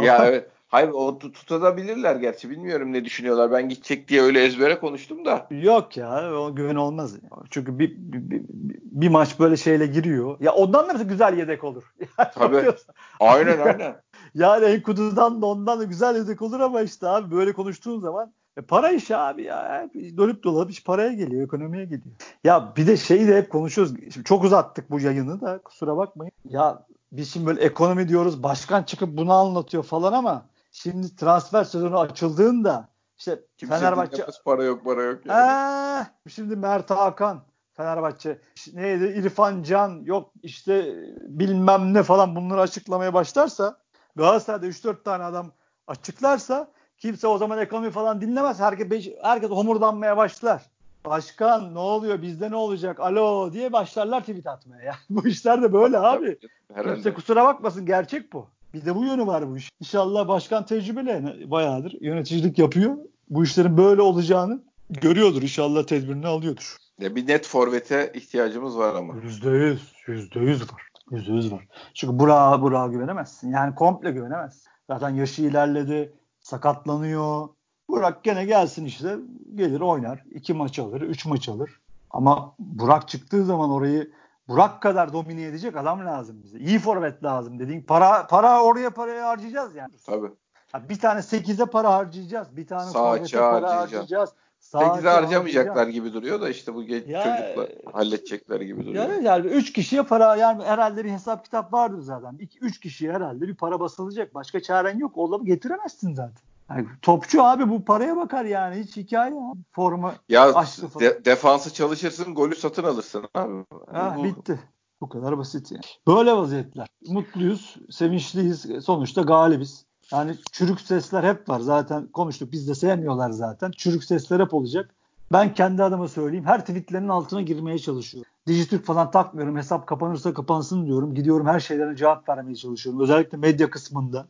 Ya evet. Hayır o tut- tutabilirler gerçi. Bilmiyorum ne düşünüyorlar. Ben gidecek diye öyle ezbere konuştum da. Yok ya o güven olmaz. Çünkü bir, bir, bir, bir maç böyle şeyle giriyor. Ya ondan da güzel yedek olur. Yani Tabii. Aynen aynen. Yani Enkudu'dan da ondan da güzel yedek olur ama işte abi böyle konuştuğun zaman e, para işi abi ya. Dönüp dolaşıp iş paraya geliyor, ekonomiye geliyor. Ya bir de şeyi de hep konuşuyoruz. Şimdi çok uzattık bu yayını da kusura bakmayın. Ya biz şimdi böyle ekonomi diyoruz. Başkan çıkıp bunu anlatıyor falan ama şimdi transfer sezonu açıldığında işte Kimse Fenerbahçe para yok para yok. Yani. Ha, şimdi Mert Hakan Fenerbahçe İşte neydi İrfan Can yok işte bilmem ne falan bunları açıklamaya başlarsa Galatasaray'da 3-4 tane adam açıklarsa kimse o zaman ekonomi falan dinlemez. Herkes, herkes homurdanmaya başlar. Başkan ne oluyor bizde ne olacak alo diye başlarlar tweet atmaya. Ya. Bu işler de böyle abi. Herhalde. Kimse kusura bakmasın gerçek bu. Bir de bu yönü var bu iş. İnşallah başkan tecrübeli bayağıdır yöneticilik yapıyor. Bu işlerin böyle olacağını görüyordur. İnşallah tedbirini alıyordur. Ya bir net forvete ihtiyacımız var ama. Yüzde yüz. Yüzde yüz var. Yüzde yüz var. Çünkü Burak'a Burak'a güvenemezsin. Yani komple güvenemezsin. Zaten yaşı ilerledi. Sakatlanıyor. Burak gene gelsin işte. Gelir oynar. iki maç alır. Üç maç alır. Ama Burak çıktığı zaman orayı Burak kadar domine edecek adam lazım bize. İyi forvet lazım dediğin. Para para oraya paraya harcayacağız yani. Tabii. Ha, bir tane 8'e para harcayacağız. Bir tane Sağ forvete para harcayacağız. harcayacağız. Sağ 8'e açığa harcamayacaklar harcayacağız. gibi duruyor da işte bu genç Ya, çocuklar halledecekler gibi duruyor. Yani, yani 3 kişiye para yani herhalde bir hesap kitap vardır zaten. 3 kişiye herhalde bir para basılacak. Başka çaren yok. Oğlum getiremezsin zaten. Yani topçu abi bu paraya bakar yani. Hiç hikaye abi. Forma ya Açtı falan. de- defansı çalışırsın, golü satın alırsın abi. ha, Bu- bitti. Bu kadar basit yani. Böyle vaziyetler. Mutluyuz, sevinçliyiz. Sonuçta galibiz. Yani çürük sesler hep var. Zaten konuştuk. Biz de sevmiyorlar zaten. Çürük sesler hep olacak. Ben kendi adıma söyleyeyim. Her tweetlerin altına girmeye çalışıyorum. Dijitürk falan takmıyorum. Hesap kapanırsa kapansın diyorum. Gidiyorum her şeylerine cevap vermeye çalışıyorum. Özellikle medya kısmında.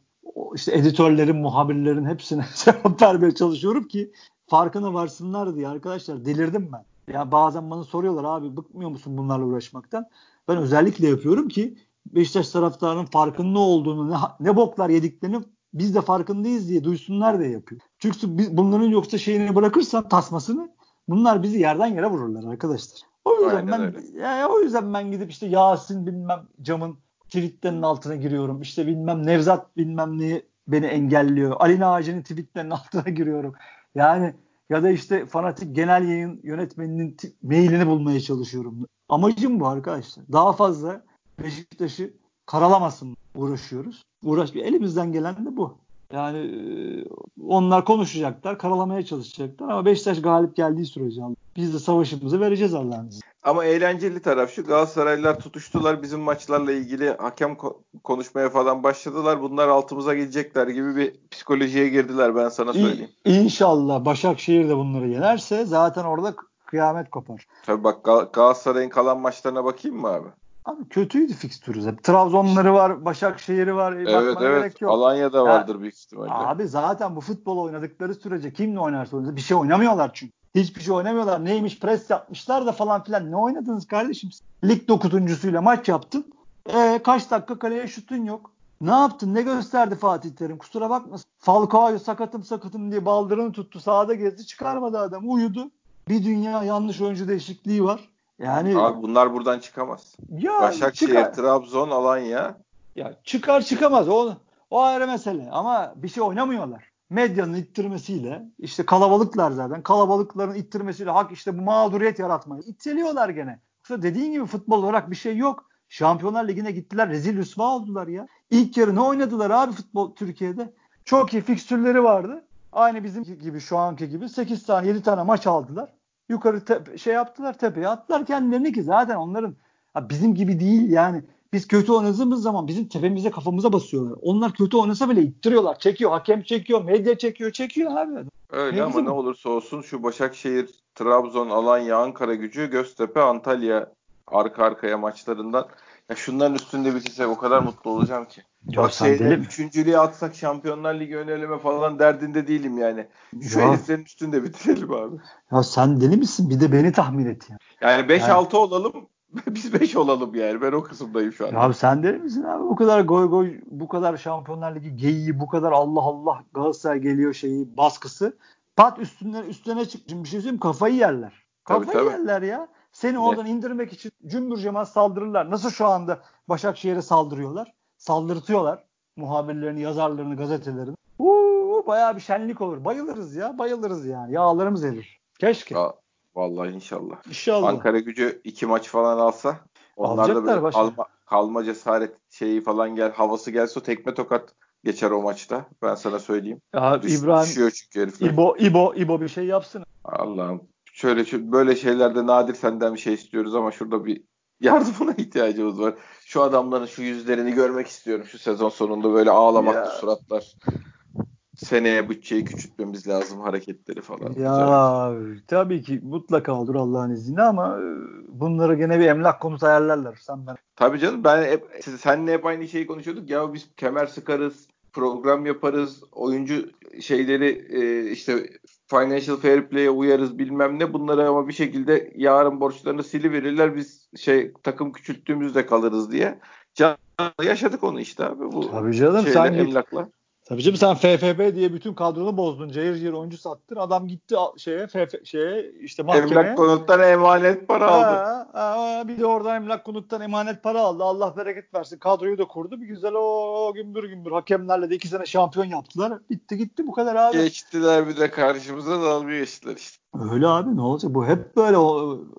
İşte editörlerin, muhabirlerin hepsine cevap vermeye çalışıyorum ki farkına varsınlar diye. Arkadaşlar delirdim ben. Ya bazen bana soruyorlar abi bıkmıyor musun bunlarla uğraşmaktan? Ben özellikle yapıyorum ki Beşiktaş taraftarının farkının ne olduğunu, ne, ne boklar yediklerini biz de farkındayız diye duysunlar diye yapıyor. Çünkü biz bunların yoksa şeyini bırakırsan tasmasını bunlar bizi yerden yere vururlar arkadaşlar. O yüzden Aynen ben öyle. ya, o yüzden ben gidip işte Yasin bilmem camın tweetlerinin altına giriyorum. İşte bilmem Nevzat bilmem neyi beni engelliyor. Ali Naci'nin tweetlerinin altına giriyorum. Yani ya da işte fanatik genel yayın yönetmeninin mailini bulmaya çalışıyorum. Amacım bu arkadaşlar. Daha fazla Beşiktaş'ı karalamasın uğraşıyoruz. Uğraş elimizden gelen de bu. Yani e, onlar konuşacaklar, karalamaya çalışacaklar ama Beşiktaş galip geldiği sürece biz de savaşımızı vereceğiz Allah'ın izniyle. Ama eğlenceli taraf şu Galatasaraylılar tutuştular bizim maçlarla ilgili hakem ko- konuşmaya falan başladılar. Bunlar altımıza gelecekler gibi bir psikolojiye girdiler ben sana söyleyeyim. İ- İnşallah Başakşehir de bunları yenerse zaten orada kıyamet kopar. Tabii bak Gal- Galatasaray'ın kalan maçlarına bakayım mı abi? Abi kötüydü fikstürüz hep. Trabzonları var, Başakşehir'i var. E, evet evet gerek yok. Alanya'da vardır büyük ihtimalle. Abi zaten bu futbol oynadıkları sürece kimle oynarsa oynasın bir şey oynamıyorlar çünkü. Hiçbir şey oynamıyorlar. Neymiş pres yapmışlar da falan filan. Ne oynadınız kardeşim? Lig dokuzuncusuyla maç yaptın. E, kaç dakika kaleye şutun yok. Ne yaptın? Ne gösterdi Fatih Terim? Kusura bakmasın. Falcao sakatım sakatım diye baldırını tuttu. Sahada gezdi çıkarmadı adam. Uyudu. Bir dünya yanlış oyuncu değişikliği var. Yani Abi bunlar buradan çıkamaz. ya Başakşehir, çıkar, Trabzon, Alanya. ya çıkar çıkamaz o o ayrı mesele ama bir şey oynamıyorlar. Medyanın ittirmesiyle işte kalabalıklar zaten kalabalıkların ittirmesiyle hak işte bu mağduriyet yaratmayı itteliyorlar gene. Yoksa dediğin gibi futbol olarak bir şey yok. Şampiyonlar Ligi'ne gittiler rezil rüsva oldular ya. İlk yarı ne oynadılar abi futbol Türkiye'de? Çok iyi fikstürleri vardı. Aynı bizim gibi şu anki gibi 8 tane 7 tane maç aldılar. Yukarı te- şey yaptılar tepeye attılar kendilerini ki zaten onların bizim gibi değil yani biz kötü oynadığımız zaman bizim tepemize kafamıza basıyorlar. Onlar kötü oynasa bile ittiriyorlar. Çekiyor. Hakem çekiyor. Medya çekiyor. Çekiyor abi. Öyle Mevzu ama bu. ne olursa olsun şu Başakşehir, Trabzon, Alanya, Ankara gücü, Göztepe, Antalya arka arkaya maçlarından ya şunların üstünde bitirse o kadar mutlu olacağım ki. Ya Bak şeyde üçüncülüğe atsak Şampiyonlar Ligi öneleme falan derdinde değilim yani. Şu Ya, heriflerin üstünde bitirelim abi. ya sen deli misin? Bir de beni tahmin et ya. Yani 5-6 olalım. Biz 5 olalım yani. Ben o kısımdayım şu an. Abi sen deli misin abi? Bu kadar goy goy, bu kadar Şampiyonlar Ligi geyiği, bu kadar Allah Allah Galatasaray geliyor şeyi baskısı. Pat üstüne üstüne çık. Şimdi bir şey söyleyeyim kafayı yerler. Tabii, Kafayı tabii. yerler ya. Seni oradan indirmek için cümbür cemaat saldırırlar. Nasıl şu anda Başakşehir'e saldırıyorlar? Saldırtıyorlar. Muhabirlerini, yazarlarını, gazetelerini. Uuu bayağı bir şenlik olur. Bayılırız ya. Bayılırız yani. Yağlarımız erir. Keşke. Ya, vallahi inşallah. İnşallah. Ankara gücü iki maç falan alsa onlar da böyle başa. kalma, kalma cesaret şeyi falan gel havası gelse o tekme tokat geçer o maçta. Ben sana söyleyeyim. Ya Düş- İbrahim Düşüyor çünkü herifler. İbo İbo İbo bir şey yapsın. Allah'ım. Şöyle şu, böyle şeylerde nadir senden bir şey istiyoruz ama şurada bir yardımına ihtiyacımız var. Şu adamların şu yüzlerini görmek istiyorum şu sezon sonunda böyle ağlamaklı Ya. suratlar. Seneye bütçeyi küçültmemiz lazım hareketleri falan. Güzel. Ya tabii ki mutlaka olur Allah'ın izniyle ama e, bunları gene bir emlak konusu ayarlarlar. Sen ben. Tabii canım ben hep seninle hep aynı şeyi konuşuyorduk. Ya biz kemer sıkarız, program yaparız, oyuncu şeyleri e, işte financial fair play'e uyarız bilmem ne. Bunları ama bir şekilde yarın borçlarını siliverirler. Biz şey takım küçülttüğümüzde kalırız diye. Can yaşadık onu işte abi bu Tabii canım şeyle, sen emlakla. Tabii canım sen FFP diye bütün kadronu bozdun. Cayır cayır oyuncu sattın. Adam gitti şeye FF şeye işte mahkemeye. Emlak konuttan emanet para aldı. Ha, bir de oradan emlak konuttan emanet para aldı. Allah bereket versin. Kadroyu da kurdu. Bir güzel o gümbür gümbür hakemlerle de iki sene şampiyon yaptılar. Bitti gitti bu kadar abi. Geçtiler bir de karşımıza dalga geçtiler işte. Öyle abi ne olacak? Bu hep böyle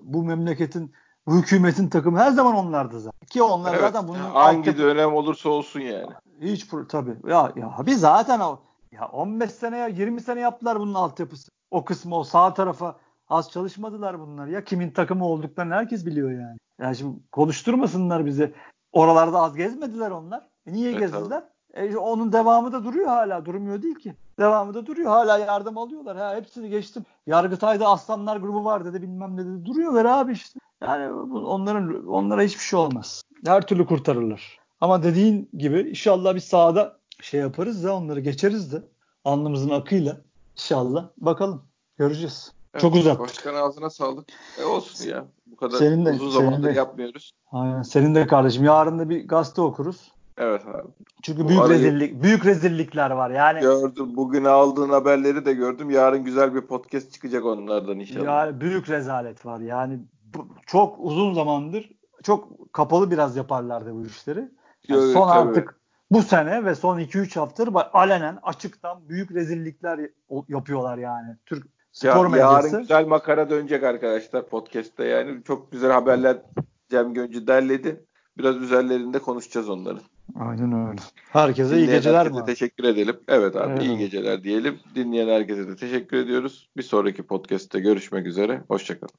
bu memleketin bu hükümetin takımı her zaman onlardı zaten. Ki onlar Evet, zaten bunun hangi altyapı- dönem olursa olsun yani. Hiç tabii. Ya ya abi zaten o ya 15 sene ya 20 sene yaptılar bunun altyapısı. O kısmı o sağ tarafa az çalışmadılar bunlar ya. Kimin takımı olduklarını herkes biliyor yani. Yani şimdi konuşturmasınlar bizi. Oralarda az gezmediler onlar. E niye Evet, gezdiler? E, onun devamı da duruyor hala. Durmuyor değil ki. Devamı da duruyor. Hala yardım alıyorlar. Ha, hepsini geçtim. Yargıtay'da Aslanlar grubu var dedi bilmem ne dedi. Duruyorlar abi işte. Yani onların onlara hiçbir şey olmaz. Her türlü kurtarırlar. Ama dediğin gibi inşallah biz sahada şey yaparız da onları geçeriz de alnımızın akıyla inşallah bakalım göreceğiz. Çok uzattık. Başkan ağzına sağlık. E olsun ya. Bu kadar Senin de- uzun senin zamandır de. yapmıyoruz. Aynen. Senin de kardeşim yarın da bir gazete okuruz. Evet abi. Çünkü büyük arayı... rezillik büyük rezillikler var. Yani gördüm. Bugün aldığın haberleri de gördüm. Yarın güzel bir podcast çıkacak onlardan inşallah. Yani büyük rezalet var. Yani bu, çok uzun zamandır çok kapalı biraz yaparlardı bu işleri. Yani son tabii. artık bu sene ve son 2-3 haftadır bak alenen açıktan büyük rezillikler yapıyorlar yani. Türk Ya, spor medyası. yarın güzel makara dönecek arkadaşlar podcast'te yani. Çok güzel haberler Cem Göncü derledi. Biraz üzerlerinde konuşacağız onların. Aynen öyle. Herkese iyi Dinleyen geceler herkese mi? teşekkür edelim. Evet abi Evet iyi geceler diyelim. Dinleyen herkese de teşekkür ediyoruz. Bir sonraki podcast'te görüşmek üzere. Hoşçakalın.